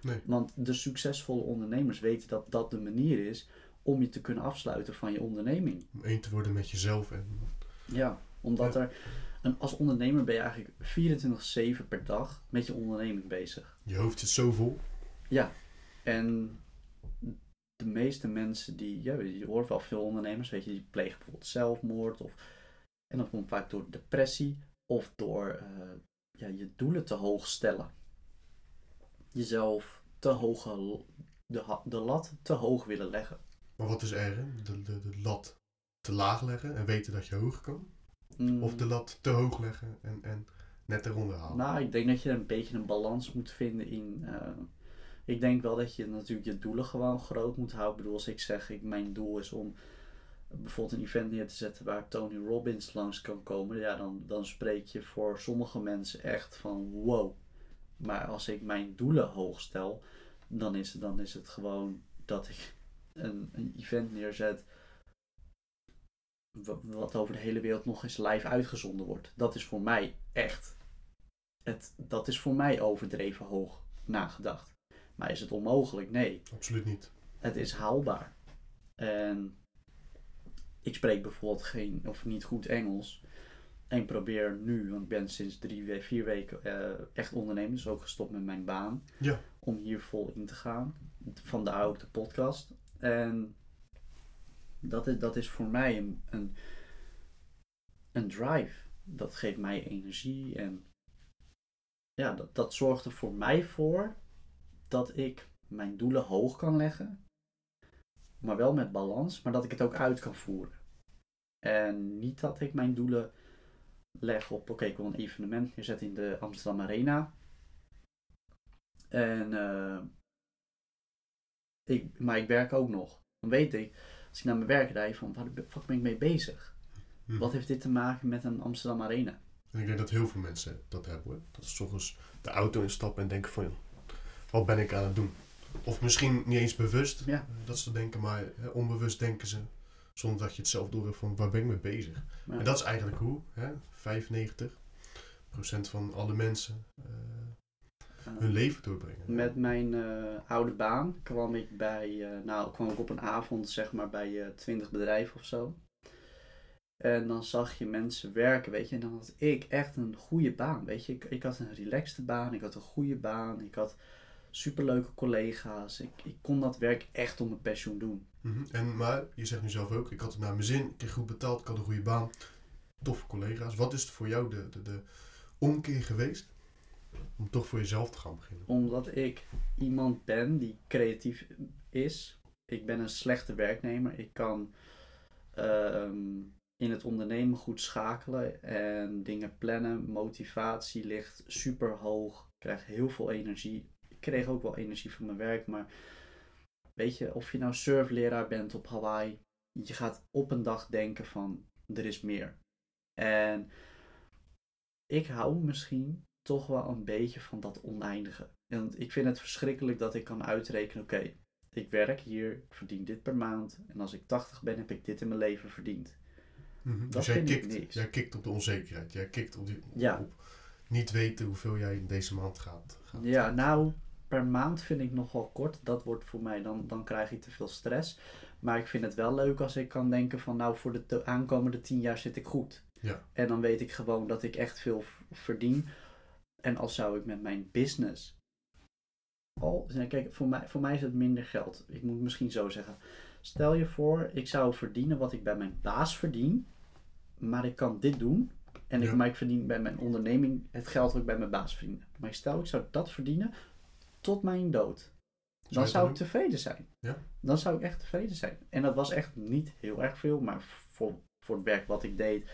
Nee. Want de succesvolle ondernemers weten dat dat de manier is om je te kunnen afsluiten van je onderneming. Om één te worden met jezelf. En, Ja, omdat Ja. er, een, als ondernemer ben je eigenlijk 24-7 per dag met je onderneming bezig. je hoofd zit zo vol. Ja, en de meeste mensen die, ja, je hoort wel veel ondernemers, weet je, die plegen bijvoorbeeld zelfmoord. Of, en dat komt vaak door depressie of door eh, ja, je doelen te hoog stellen. Jezelf te hoog, de, de lat te hoog willen leggen. Maar wat is erger? De, de, de lat te laag leggen en weten dat je hoog kan? Mm, Of de lat te hoog leggen en, en net eronder halen? Nou, ik denk dat je een beetje een balans moet vinden in. eh, ik denk wel dat je natuurlijk je doelen gewoon groot moet houden. Ik bedoel, als ik zeg, ik, mijn doel is om bijvoorbeeld een event neer te zetten waar Tony Robbins langs kan komen, ja, dan, dan spreek je voor sommige mensen echt van wow. Maar als ik mijn doelen hoog stel, dan is het, dan is het gewoon dat ik een, een event neerzet wa- wat over de hele wereld nog eens live uitgezonden wordt. Dat is voor mij echt, het, dat is voor mij overdreven hoog nagedacht. Maar is het onmogelijk? Nee Absoluut niet. het is haalbaar. En ik spreek bijvoorbeeld geen of niet goed Engels. En ik probeer nu, want ik ben sinds drie, vier weken eh, echt ondernemer, dus ook gestopt met mijn baan. Ja. Om hier vol in te gaan. Vandaar ook de podcast. En dat is, dat is voor mij een, een, een drive. Dat geeft mij energie. En ja, dat, dat zorgt er voor mij voor dat ik mijn doelen hoog kan leggen. Maar wel met balans, maar dat ik het ook uit kan voeren. En niet dat ik mijn doelen leg op, oké, ik wil een evenement neerzetten in de Amsterdam Arena. En, eh, ik, maar ik werk ook nog. Dan weet ik, als ik naar mijn werk rijd, van waar de fuck ben ik mee bezig? Hm. Wat heeft dit te maken met een Amsterdam Arena? En ik denk dat heel veel mensen dat hebben hoor. Dat ze soms de auto instappen en denken van, wat ben ik aan het doen? Of misschien niet eens bewust Ja. dat ze denken, maar hè, onbewust denken ze. Zonder dat je het zelf door hebt van, waar ben ik mee bezig? Ja. En dat is eigenlijk hoe, hè, 95% van alle mensen eh, hun leven doorbrengen. Met mijn eh, oude baan kwam ik bij, eh, nou kwam ik op een avond zeg maar bij eh 20 bedrijven of zo. En dan zag je mensen werken, weet je. En dan had ik echt een goede baan, weet je. Ik, ik had een relaxte baan, ik had een goede baan, ik had superleuke collega's. Ik, ik kon dat werk echt om mijn pensioen doen. Mhm. En, maar je zegt nu zelf ook, ik had het naar mijn zin, ik kreeg goed betaald, ik had een goede baan, toffe collega's. Wat is het voor jou de, de, de omkeer geweest om toch voor jezelf te gaan beginnen? Omdat ik iemand ben die creatief is. Ik ben een slechte werknemer. Ik kan ehm, in het ondernemen goed schakelen en dingen plannen. Motivatie ligt super hoog. Ik krijg heel veel energie. Ik kreeg ook wel energie van mijn werk, maar weet je, of je nou surfleraar bent op Hawaii, je gaat op een dag denken van er is meer. En ik hou misschien toch wel een beetje van dat oneindige. En ik vind het verschrikkelijk dat ik kan uitrekenen, oké, ik werk hier, ik verdien dit per maand. En als ik 80 ben, heb ik dit in mijn leven verdiend. Mhm. Dat Dus jij vind ik kikt, niks. jij kikt op de onzekerheid, jij kikt op, die, Ja. op niet weten hoeveel jij in deze maand gaat. gaat Ja, nou, per maand vind ik nog wel kort. Dat wordt voor mij, dan, dan krijg ik te veel stress. Maar ik vind het wel leuk als ik kan denken van, nou, voor de aankomende 10 jaar zit ik goed. Ja. En dan weet ik gewoon dat ik echt veel verdien. En als zou ik met mijn business. Al, kijk, voor mij, voor mij is het minder geld. Ik moet misschien zo zeggen. Stel je voor, ik zou verdienen wat ik bij mijn baas verdien. Maar ik kan dit doen. En ik, Ja. maar ik verdien bij mijn onderneming het geld wat ik bij mijn baas verdien. Maar stel, ik zou dat verdienen tot mijn dood. Dan zou ik tevreden zijn. Ja. Dan zou ik echt tevreden zijn. En dat was echt niet heel erg veel. Maar voor, voor het werk wat ik deed,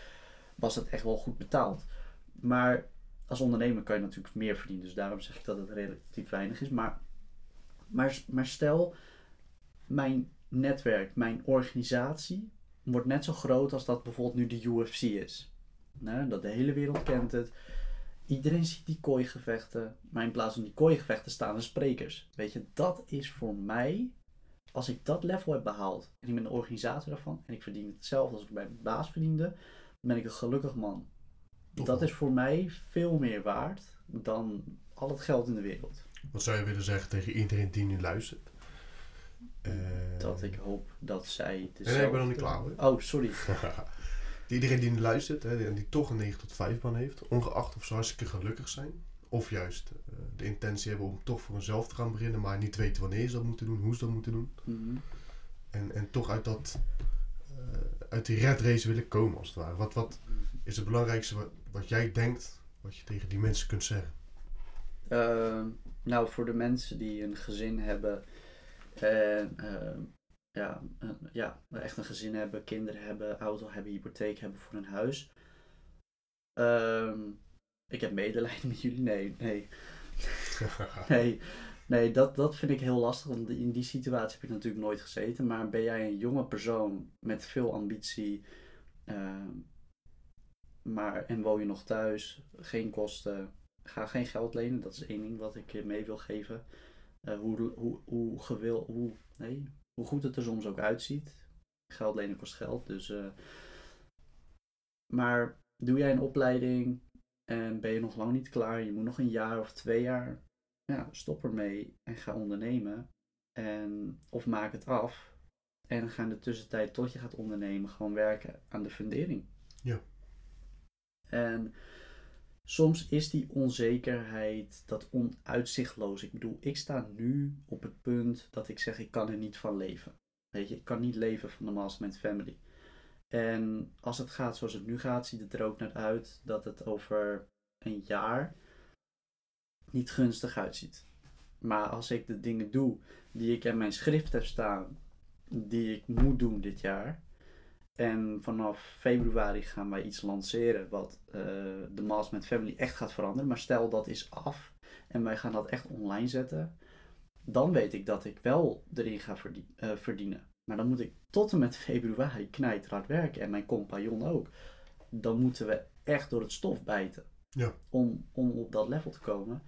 was het echt wel goed betaald. Maar als ondernemer kan je natuurlijk meer verdienen. Dus daarom zeg ik dat het relatief weinig is. Maar, maar, maar stel, mijn netwerk, mijn organisatie wordt net zo groot als dat bijvoorbeeld nu de UFC is. Nou, dat de hele wereld kent het. Iedereen ziet die kooigevechten. Maar in plaats van die kooigevechten staan er sprekers. Weet je, dat is voor mij, als ik dat level heb behaald. En ik ben de organisator daarvan. En ik verdien hetzelfde als ik bij mijn baas verdiende. Dan ben ik een gelukkig man. Toch dat wel. is voor mij veel meer waard dan al het geld in de wereld. Wat zou je willen zeggen tegen iedereen die nu luistert? Dat ik hoop dat zij Nee, dezelfde... nee, ik ben nog niet klaar hoor. Oh, sorry. [laughs] Iedereen die luistert hè, en die toch een 9 tot 5 baan heeft, ongeacht of ze hartstikke gelukkig zijn, of juist eh, de intentie hebben om toch voor hunzelf te gaan beginnen, maar niet weten wanneer ze dat moeten doen, hoe ze dat moeten doen. Mhm. En, en toch uit, dat, eh, uit die red race willen komen als het ware. Wat, wat is het belangrijkste wat, wat jij denkt, wat je tegen die mensen kunt zeggen? Ehm, nou, voor de mensen die een gezin hebben en ehm, ja, een- ja, echt een gezin hebben, kinderen hebben, auto hebben, hypotheek hebben voor een huis. Ehm, ik heb medelijden [laughs] met jullie. Nee, nee, [laughs] nee. Nee, dat, dat vind ik heel lastig, want in die situatie heb ik natuurlijk nooit gezeten. Maar ben jij een jonge persoon met veel ambitie, ehm, maar, en woon je nog thuis, geen kosten, ga geen geld lenen. Dat is één ding wat ik je mee wil geven. Eh, hoe, hoe, hoe gewil, hoe, nee, hoe goed het er soms ook uitziet. Geld lenen kost geld, dus... eh, maar doe jij een opleiding en ben je nog lang niet klaar, je moet nog een jaar of twee jaar, ja, stop ermee en ga ondernemen. En, of maak het af en ga in de tussentijd tot je gaat ondernemen gewoon werken aan de fundering. Ja. En soms is die onzekerheid, dat onuitzichtloos. Ik bedoel, ik sta nu op het punt dat ik zeg, ik kan er niet van leven. Weet je, ik kan niet leven van de Mastermind Family. En als het gaat zoals het nu gaat, ziet het er ook naar uit dat het over een jaar niet gunstig uitziet. Maar als ik de dingen doe die ik in mijn schrift heb staan, die ik moet doen dit jaar. En vanaf februari gaan wij iets lanceren wat eh, de Mastermind Family echt gaat veranderen. Maar stel dat is af en wij gaan dat echt online zetten. Dan weet ik dat ik wel erin ga verdien- eh, verdienen. Maar dan moet ik tot en met [laughs] februari knijterhard werken en mijn compagnon ook. Dan moeten we echt door het stof bijten. Ja. Om, om op dat level te komen.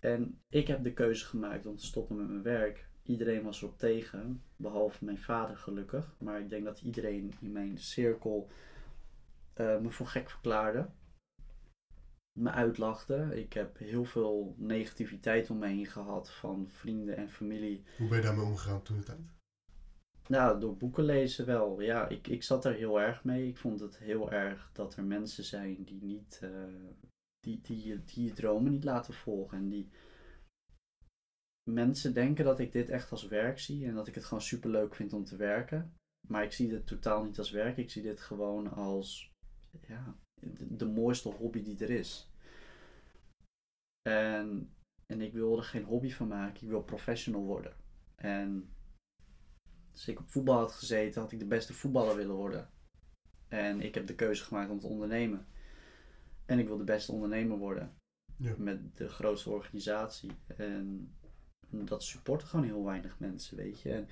En ik heb de keuze gemaakt om te stoppen met mijn werk. Iedereen was erop tegen, behalve mijn vader gelukkig. Maar ik denk dat iedereen in mijn cirkel eh, me voor gek verklaarde. Me uitlachte. Ik heb heel veel negativiteit om me heen gehad van vrienden en familie. Hoe ben je daarmee omgegaan toen de tijd? Nou, door boeken lezen wel. Ja, ik, ik zat er heel erg mee. Ik vond het heel erg dat er mensen zijn die niet, eh, die, die, je- die je dromen niet laten volgen. En die mensen denken dat ik dit echt als werk zie en dat ik het gewoon super leuk vind om te werken. Maar ik zie dit totaal niet als werk. Ik zie dit gewoon als ja, de, de mooiste hobby die er is. En, en ik wil er geen hobby van maken. Ik wil professional worden. En als ik op voetbal had gezeten, had ik de beste voetballer willen worden. En ik heb de keuze gemaakt om te ondernemen. En ik wil de beste ondernemer worden. Ja. Met de grootste organisatie. En dat supporten gewoon heel weinig mensen, weet je. En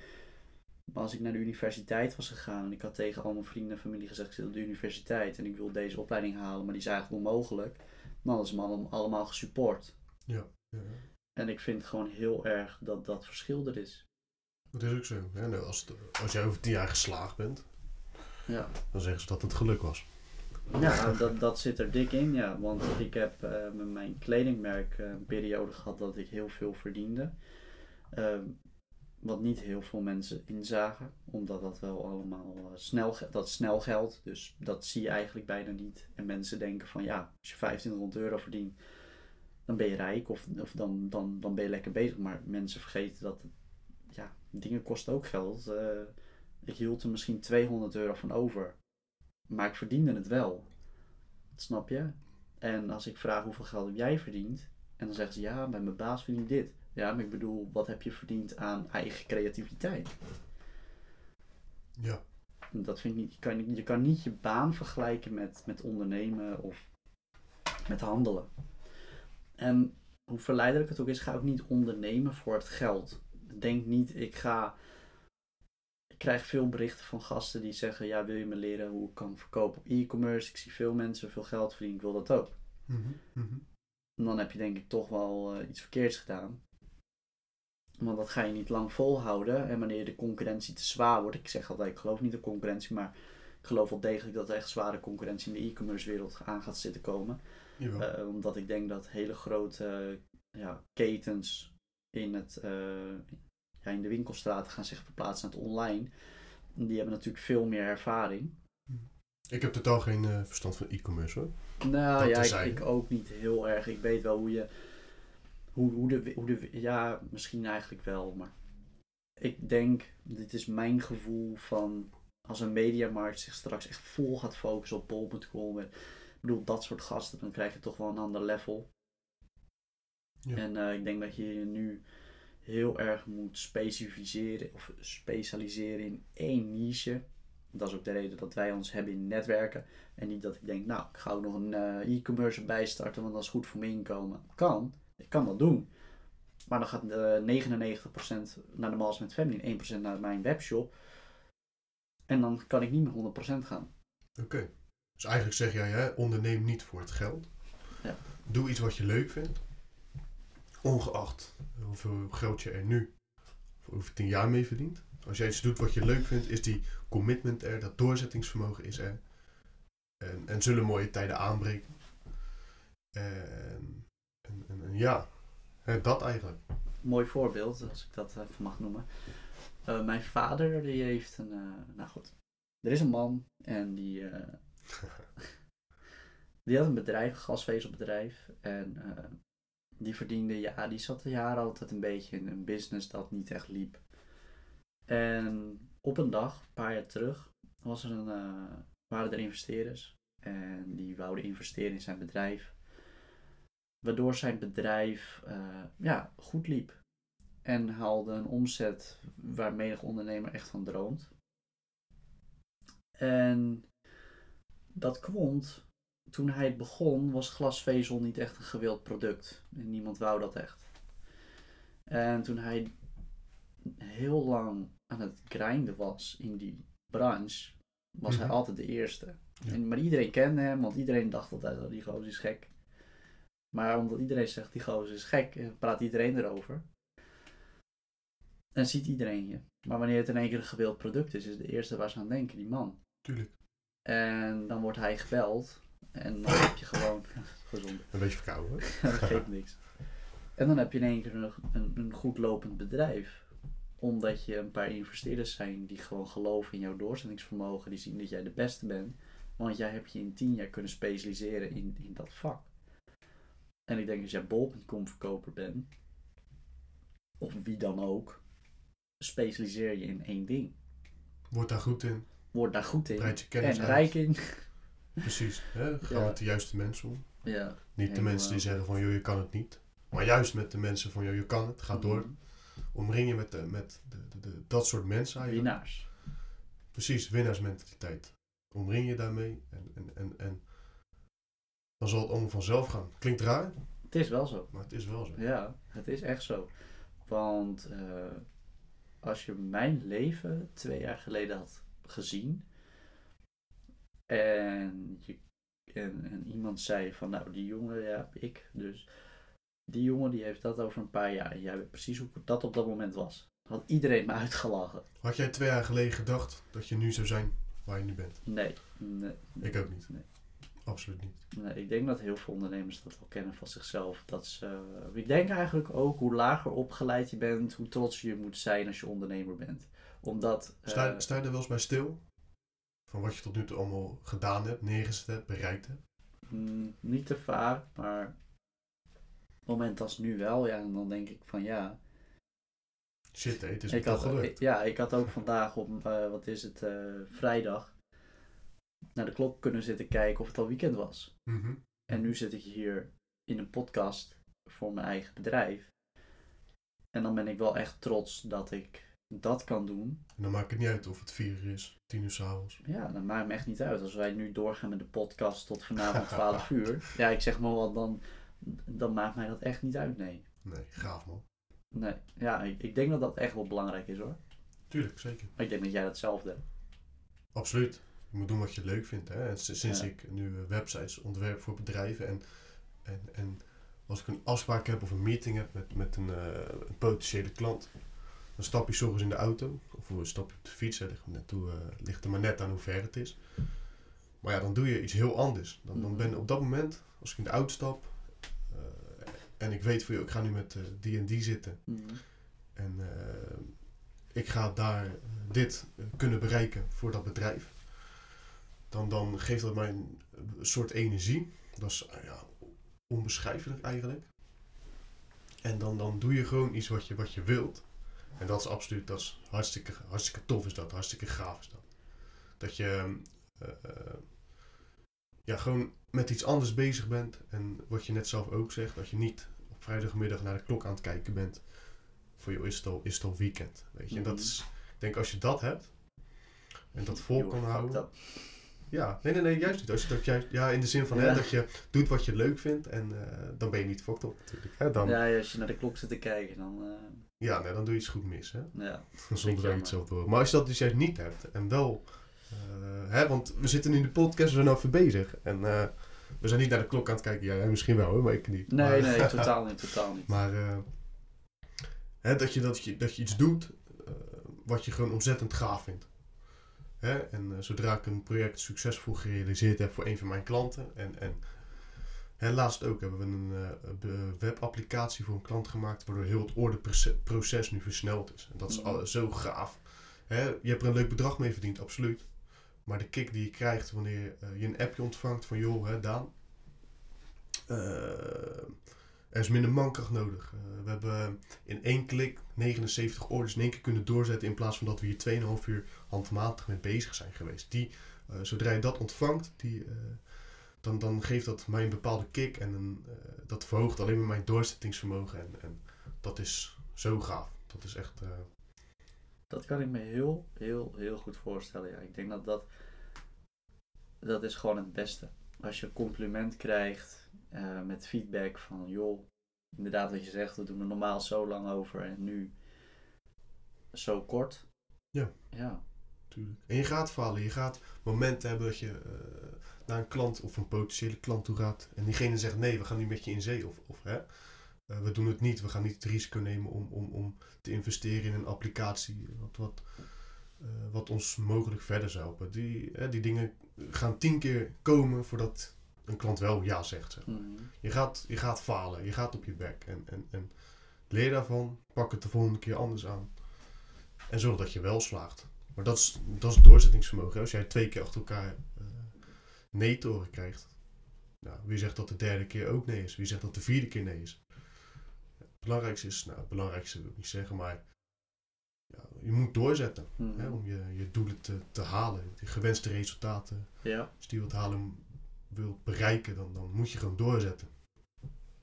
als ik naar de universiteit was gegaan en ik had tegen al mijn vrienden en familie gezegd, ik zit op de universiteit en ik wil deze opleiding halen, maar die is eigenlijk onmogelijk. Dan ze me allemaal, gesupport. Ja. ja. En ik vind gewoon heel erg dat dat verschil er is. Dat is ook zo. Hè? Nou, als, het- als jij over tien jaar geslaagd bent, Ja. dan zeggen ze dat het geluk was. Ja, dat, dat zit er dik in, ja. Want ik heb eh, met mijn kledingmerk eh, een periode gehad dat ik heel veel verdiende. Ehm, wat niet heel veel mensen inzagen, omdat dat wel allemaal eh, snel, dat snel geld. Dus dat zie je eigenlijk bijna niet. En mensen denken van ja, als je 2500 euro verdient, dan ben je rijk of, of dan, dan, dan ben je lekker bezig. Maar mensen vergeten dat ja, dingen kosten ook geld. Eh, ik hield er misschien 200 euro van over. Maar ik verdiende het wel. Snap je? En als ik vraag hoeveel geld heb jij verdiend? En dan zeggen ze ja, bij mijn baas verdien ik dit. Ja, maar ik bedoel, wat heb je verdiend aan eigen creativiteit? Ja. Dat vind ik niet, je, kan, niet- je kan niet je baan vergelijken met, met ondernemen of met handelen. En hoe verleidelijk het ook is, ga ook niet ondernemen voor het geld. Denk niet, ik ga. Ik krijg veel berichten van gasten die zeggen: Ja, wil je me leren hoe ik kan verkopen op e-commerce? Ik zie veel mensen veel geld verdienen, ik wil dat ook. Mhm, mhm. En dan heb je denk ik toch wel eh, iets verkeerds gedaan. Want dat ga je niet lang volhouden. En wanneer de concurrentie te zwaar wordt. Ik zeg altijd, ik geloof niet in concurrentie. Maar ik geloof wel degelijk dat er echt zware concurrentie in de e-commerce wereld aan gaat zitten komen. Eh, omdat ik denk dat hele grote ja, ketens in, het, eh, ja, in de winkelstraten gaan zich verplaatsen naar het online. Die hebben natuurlijk veel meer ervaring. Ik heb totaal geen eh, verstand van e-commerce hoor. Nou Dat ja, ik, ik ook niet heel erg. Ik weet wel hoe je. Hoe, hoe, de, hoe de. Ja, misschien eigenlijk wel, maar. Ik denk, dit is mijn gevoel van. Als een mediamarkt zich straks echt vol gaat focussen op bol.com. Ik bedoel, dat soort gasten, dan krijg je toch wel een ander level. Ja. En eh, ik denk dat je je nu heel erg moet specificeren of specialiseren in één niche. Dat is ook de reden dat wij ons hebben in netwerken. En niet dat ik denk, nou, ik ga ook nog een eh, e-commerce erbij starten, want dat is goed voor mijn inkomen. Kan, ik kan dat doen. Maar dan gaat de 99% naar de Mals met Family en 1% naar mijn webshop. En dan kan ik niet meer 100% gaan. Oké. Dus eigenlijk zeg jij, hè, onderneem niet voor het geld. Ja. Doe iets wat je leuk vindt. Ongeacht hoeveel geld je er nu over tien jaar mee verdient. Als jij iets doet wat je leuk vindt, is die commitment er, dat doorzettingsvermogen is er. En, en zullen mooie tijden aanbreken. En, en, en, ja, hè, dat eigenlijk. Mooi voorbeeld, als ik dat even mag noemen. Eh, mijn vader, die heeft een. eh, nou goed, er is een man en die. eh, [laughs] die had een bedrijf, een gasvezelbedrijf. En die verdiende, ja, die zat de jaren altijd een beetje in een business dat niet echt liep. En op een dag, een paar jaar terug, was er een, eh, waren er investeerders. En die wouden investeren in zijn bedrijf. Waardoor zijn bedrijf eh, ja, goed liep. En haalde een omzet waar menig ondernemer echt van droomt. En dat komt, toen hij het begon, was glasvezel niet echt een gewild product. En niemand wou dat echt. En toen hij heel lang aan het grinden was in die branche, was hij Mhm. altijd de eerste. Ja. En, maar iedereen kende hem, want iedereen dacht altijd dat die gozer is gek. Maar omdat iedereen zegt die gozer is gek, eh, praat iedereen erover. En ziet iedereen je. Maar wanneer het in één keer een gewild product is, is de eerste waar ze aan denken, die man. Tuurlijk. En dan wordt hij gebeld. En dan heb je gewoon gezond. Een beetje verkouden. hoor. [laughs] dat geeft niks. En dan heb je in één keer een, een, een goed lopend bedrijf. Omdat je een paar investeerders zijn die gewoon geloven in jouw doorzettingsvermogen. Die zien dat jij de beste bent. Want jij hebt je in tien jaar kunnen specialiseren in, in dat vak. En ik denk als jij bol.com verkoper bent. Of wie dan ook. Specialiseer je in één ding. Word daar goed in. Word daar goed in. Breid je kennis En uit. rijk in. Precies. Hè? Ga Ja. met de juiste mensen om. Ja. Niet de mensen die zeggen van, joh, je kan het niet. Maar juist met de mensen van, joh, je kan het. Ga door. Omring je met, de, met de, de, de- dat soort mensen eigenlijk. Winnaars. Precies, winnaarsmentaliteit. Omring je daarmee en, en, en, en dan zal het allemaal vanzelf gaan. Klinkt raar, Het is wel zo. maar het is wel zo. Ja, het is echt zo. Want eh, als je mijn leven twee jaar geleden had gezien en, je, en, en iemand zei van nou die jongen, ja ik dus, die jongen die heeft dat over een paar jaar en jij weet precies hoe dat op dat moment was. Had iedereen me uitgelachen. Had jij twee jaar geleden gedacht dat je nu zou zijn waar je nu bent? Nee, nee. Ik ook niet. Nee. Absoluut niet. Nee, ik denk dat heel veel ondernemers dat wel kennen van zichzelf. Dat ze, ik denk eigenlijk ook hoe lager opgeleid je bent, hoe trots je moet zijn als je ondernemer bent. Omdat. eh, Sta, sta je er wel eens bij stil? Van wat je tot nu toe allemaal gedaan hebt, neergezet hebt, bereikt hebt? mm, niet te vaak, maar. Op het moment als nu wel, ja, en dan denk ik van ja. Shit, hé, het is ik had, gelukt. ja, ik had ook vandaag op, eh, wat is het, eh, vrijdag. naar de klok kunnen zitten kijken of het al weekend was. Mhm. En nu zit ik hier in een podcast voor mijn eigen bedrijf. En dan ben ik wel echt trots dat ik dat kan doen. En dan maakt het niet uit of het vier uur is, tien uur s'avonds. Ja, dat maakt me echt niet uit. Als wij nu doorgaan met de podcast tot vanavond 12 [laughs] uur. Ja, ik zeg maar wat, dan, dan maakt mij dat echt niet uit, nee. Nee, gaaf man. Nee, ja, ik, ik denk dat dat echt wel belangrijk is hoor. Tuurlijk, zeker. Maar ik denk dat jij datzelfde hebt. Absoluut. Je moet doen wat je leuk vindt. Hè? En sinds Ja. ik nu eh, websites ontwerp voor bedrijven en, en, en als ik een afspraak heb of een meeting heb met, met een, eh, een potentiële klant, dan stap je 's ochtends in de auto of stap je op de fiets. Hè, ligt, eh, ligt er maar net aan hoe ver het is. Maar ja, dan doe je iets heel anders. Dan, dan Mhm. ben op dat moment, als ik in de auto stap eh, en ik weet van joh, ik ga nu met eh, die en die zitten Mhm. en ik ga daar dit kunnen bereiken voor dat bedrijf. Dan, dan geeft dat mij een, een soort energie. Dat is ja, onbeschrijfelijk eigenlijk. En dan, dan doe je gewoon iets wat je, wat je wilt. En dat is absoluut, dat is hartstikke, hartstikke tof is dat, hartstikke gaaf is dat. Dat je eh, eh, ja, gewoon met iets anders bezig bent. En wat je net zelf ook zegt, dat je niet op vrijdagmiddag naar de klok aan het kijken bent voor jou is het al, is het al weekend. Weet je? En dat Mhm. is, ik denk als je dat hebt en dat vol kan houden. Ja, nee, nee, nee, juist niet. Als je dat juist, ja, in de zin van hè, dat je doet wat je leuk vindt en eh, dan ben je niet fucked up natuurlijk. Hè? Dan, ja, Ja, als je naar de klok zit te kijken, dan. Eh, nee, dan doe je iets goed mis. Hè? ja. [laughs] Zonder dat je het zelf door. Maar als je dat dus juist niet hebt en wel, eh, hè, want we zitten in de podcast, we zijn al even bezig. En eh, we zijn niet naar de klok aan het kijken. Ja, jij misschien wel hoor, maar ik niet. Nee, maar, nee, [laughs] totaal niet, totaal niet. Maar eh, Hè, dat, je, dat, je, dat je iets doet wat je gewoon ontzettend gaaf vindt. Hè? En zodra ik een project succesvol gerealiseerd heb voor een van mijn klanten. En, en laatst ook hebben we een eh, be- webapplicatie voor een klant gemaakt. Waardoor heel het orderproces nu versneld is. En dat is Mhm. al- zo gaaf. Hè? Je hebt er een leuk bedrag mee verdiend, absoluut. Maar de kick die je krijgt wanneer eh, je een appje ontvangt van joh, hè, Daan. eh, er is minder mankracht nodig. Eh, we hebben in één klik 79 orders in één keer kunnen doorzetten. In plaats van dat we hier 2,5 uur handmatig mee bezig zijn geweest. Die, eh, zodra je dat ontvangt, die, eh, dan, dan geeft dat mij een bepaalde kick. En een, eh, dat verhoogt alleen maar mijn doorzettingsvermogen. En, en dat is zo gaaf. Dat is echt. eh, Dat kan ik me heel, heel, heel goed voorstellen. Ja. Ik denk dat dat, dat is gewoon het beste. Als je een compliment krijgt eh, met feedback van, joh, inderdaad wat je zegt, we doen er normaal zo lang over en nu zo kort. Ja. Ja. Tuurlijk. En je gaat falen. Je gaat momenten hebben dat je naar een klant of een potentiële klant toe gaat. En diegene zegt nee, we gaan niet met je in zee. Of, of hè, eh, we doen het niet. We gaan niet het risico nemen om, om, om te investeren in een applicatie. Wat, wat, eh, wat ons mogelijk verder zou helpen. Die, hè, die dingen gaan tien keer komen voordat een klant wel ja zegt. Zeg. maar. Mhm. Je, gaat, je gaat falen. Je gaat op je bek. En, en, en leer daarvan. Pak het de volgende keer anders aan. En zorg dat je wel slaagt. Maar dat is, dat is doorzettingsvermogen. hè. Als jij twee keer achter elkaar eh, nee te horen krijgt. Nou, wie zegt dat de derde keer ook nee is? Wie zegt dat de vierde keer nee is? Het belangrijkste is, nou het belangrijkste wil ik niet zeggen, maar ja, je moet doorzetten. Mhm. Hè, om je, je doelen te, te halen. De gewenste resultaten. Ja. Als die wilt halen, wilt bereiken, dan, dan moet je gewoon doorzetten.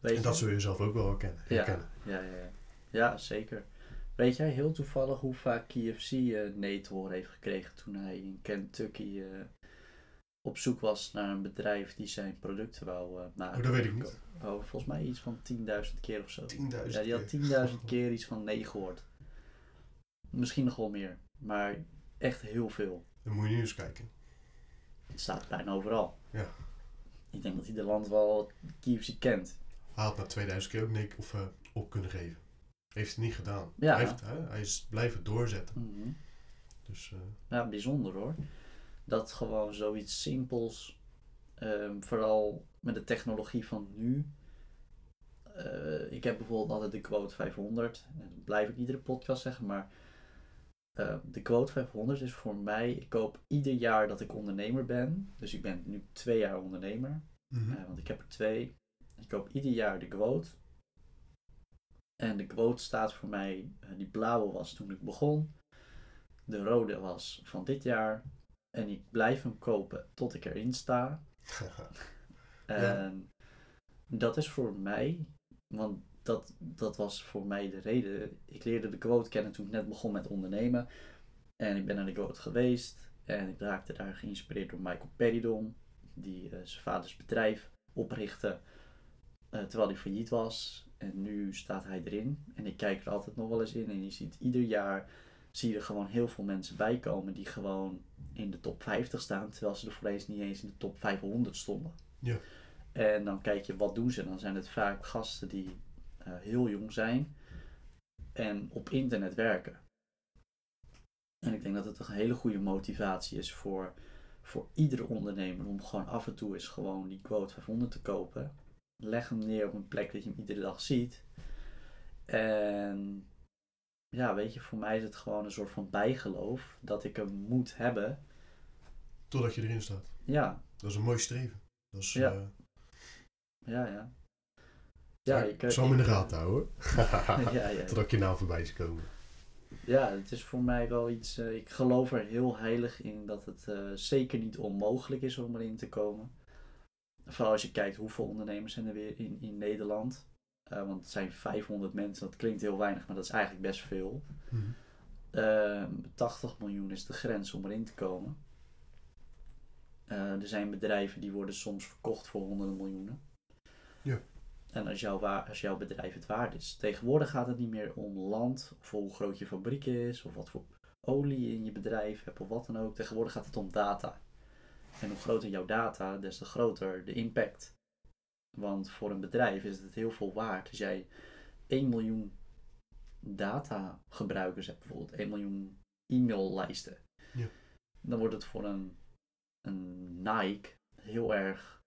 Weet En dat je? zul je zelf ook wel herkennen. Ja. herkennen. Ja, ja, ja. ja, zeker. Weet jij heel toevallig hoe vaak KFC eh nee te horen heeft gekregen toen hij in Kentucky eh, op zoek was naar een bedrijf die zijn producten wou eh, maken? Oh, dat weet ik niet. Oh, volgens mij iets van 10.000 keer of zo. 10.000 Ja, die had 10.000 [laughs] keer iets van nee gehoord. Misschien nog wel meer, maar echt heel veel. Dan moet je nu eens kijken. Het staat bijna overal. Ja. Ik denk dat ieder land wel KFC kent. Hij had na 2000 keer ook nee of, eh, op kunnen geven. Heeft het niet gedaan. Ja. Hij, heeft, hij is blijven doorzetten. Mhm. Dus eh, Ja, bijzonder hoor. Dat gewoon zoiets simpels, ehm, vooral met de technologie van nu. Eh, ik heb bijvoorbeeld altijd de quote 500. En dat blijf ik iedere podcast zeggen, maar eh, de quote 500 is voor mij, ik koop ieder jaar dat ik ondernemer ben. Dus ik ben nu twee jaar ondernemer, mhm. eh, want ik heb er twee. Ik koop ieder jaar de quote. En de quote staat voor mij, eh, die blauwe was toen ik begon. De rode was van dit jaar. En ik blijf hem kopen tot ik erin sta. [laughs] En dat is voor mij, want dat, dat was voor mij de reden. Ik leerde de quote kennen toen ik net begon met ondernemen. En ik ben naar de quote geweest. En ik raakte daar geïnspireerd door Michael Peridon. Die eh, zijn vaders bedrijf oprichtte. eh, terwijl hij failliet was. En nu staat hij erin. En ik kijk er altijd nog wel eens in. En je ziet ieder jaar zie je er gewoon heel veel mensen bij komen die gewoon in de top 50 staan. Terwijl ze er voor eens niet eens in de top 500 stonden. Ja. En dan kijk je wat doen ze. Dan zijn het vaak gasten die eh, heel jong zijn. En op internet werken. En ik denk dat het een hele goede motivatie is voor, voor iedere ondernemer om gewoon af en toe eens gewoon die quote 500 te kopen. Leg hem neer op een plek dat je hem iedere dag ziet. En ja, weet je, voor mij is het gewoon een soort van bijgeloof dat ik hem moet hebben. Totdat je erin staat. Ja, Dat is een mooi streven. Dat is, Ja. eh, ja, ja. Ja, ik, ik zal hem in de gaten houden. [laughs] [laughs] ja, ja. Totdat je naam voorbij is komen. Ja, het is voor mij wel iets. eh, ik geloof er heel heilig in dat het eh, zeker niet onmogelijk is om erin te komen. Vooral als je kijkt hoeveel ondernemers zijn er weer in, in Nederland. Eh, want het zijn 500 mensen, dat klinkt heel weinig, maar dat is eigenlijk best veel. Mhm. Eh, 80 miljoen is de grens om erin te komen. Eh, er zijn bedrijven die worden soms verkocht voor honderden miljoenen. Ja. En als jouw, als jouw bedrijf het waard is. Tegenwoordig gaat het niet meer om land, of hoe groot je fabriek is, of wat voor olie je in je bedrijf hebt, of wat dan ook. Tegenwoordig gaat het om data. En hoe groter jouw data, des te groter de impact. Want voor een bedrijf is het heel veel waard als jij 1 miljoen datagebruikers hebt, bijvoorbeeld 1 miljoen e-maillijsten, Ja. dan wordt het voor een Nike heel erg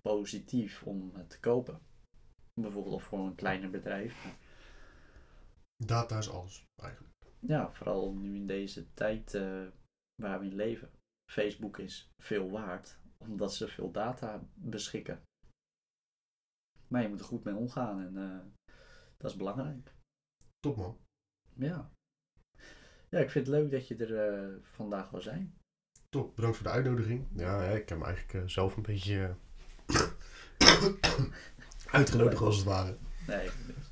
positief om het te kopen. Bijvoorbeeld of voor een kleiner bedrijf. Data is alles, eigenlijk. Ja, vooral nu in deze tijd eh, waar we in leven. Facebook is veel waard, omdat ze veel data beschikken. Maar je moet er goed mee omgaan en eh, dat is belangrijk. Top man. Ja. Ja, ik vind het leuk dat je er eh, vandaag wil zijn. Top, bedankt voor de uitnodiging. Ja, ik heb me eigenlijk eh, zelf een beetje eh, [coughs] uitgenodigd als het ware. Nee,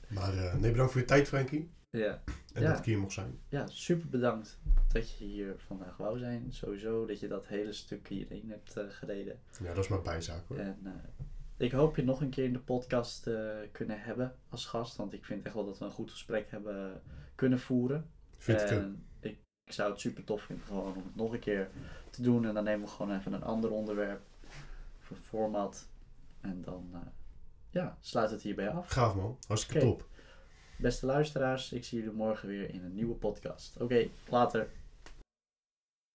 Maar eh, nee, bedankt voor je tijd Frankie. ja. En Ja. dat ik hier mocht zijn. ja, super bedankt dat je hier vandaag wou zijn. Sowieso dat je dat hele stuk hierheen hebt gereden. Ja, dat is maar bijzaak hoor. En ik hoop je nog een keer in de podcast kunnen hebben als gast. Want ik vind echt wel dat we een goed gesprek hebben kunnen voeren. Vind en ik, ik zou het super tof vinden gewoon om het nog een keer te doen. En dan nemen we gewoon even een ander onderwerp. Of een format. En dan eh, ja, sluit het hierbij af. Gaaf man, hartstikke Oké. top. Beste luisteraars, ik zie jullie morgen weer in een nieuwe podcast. Oké, later.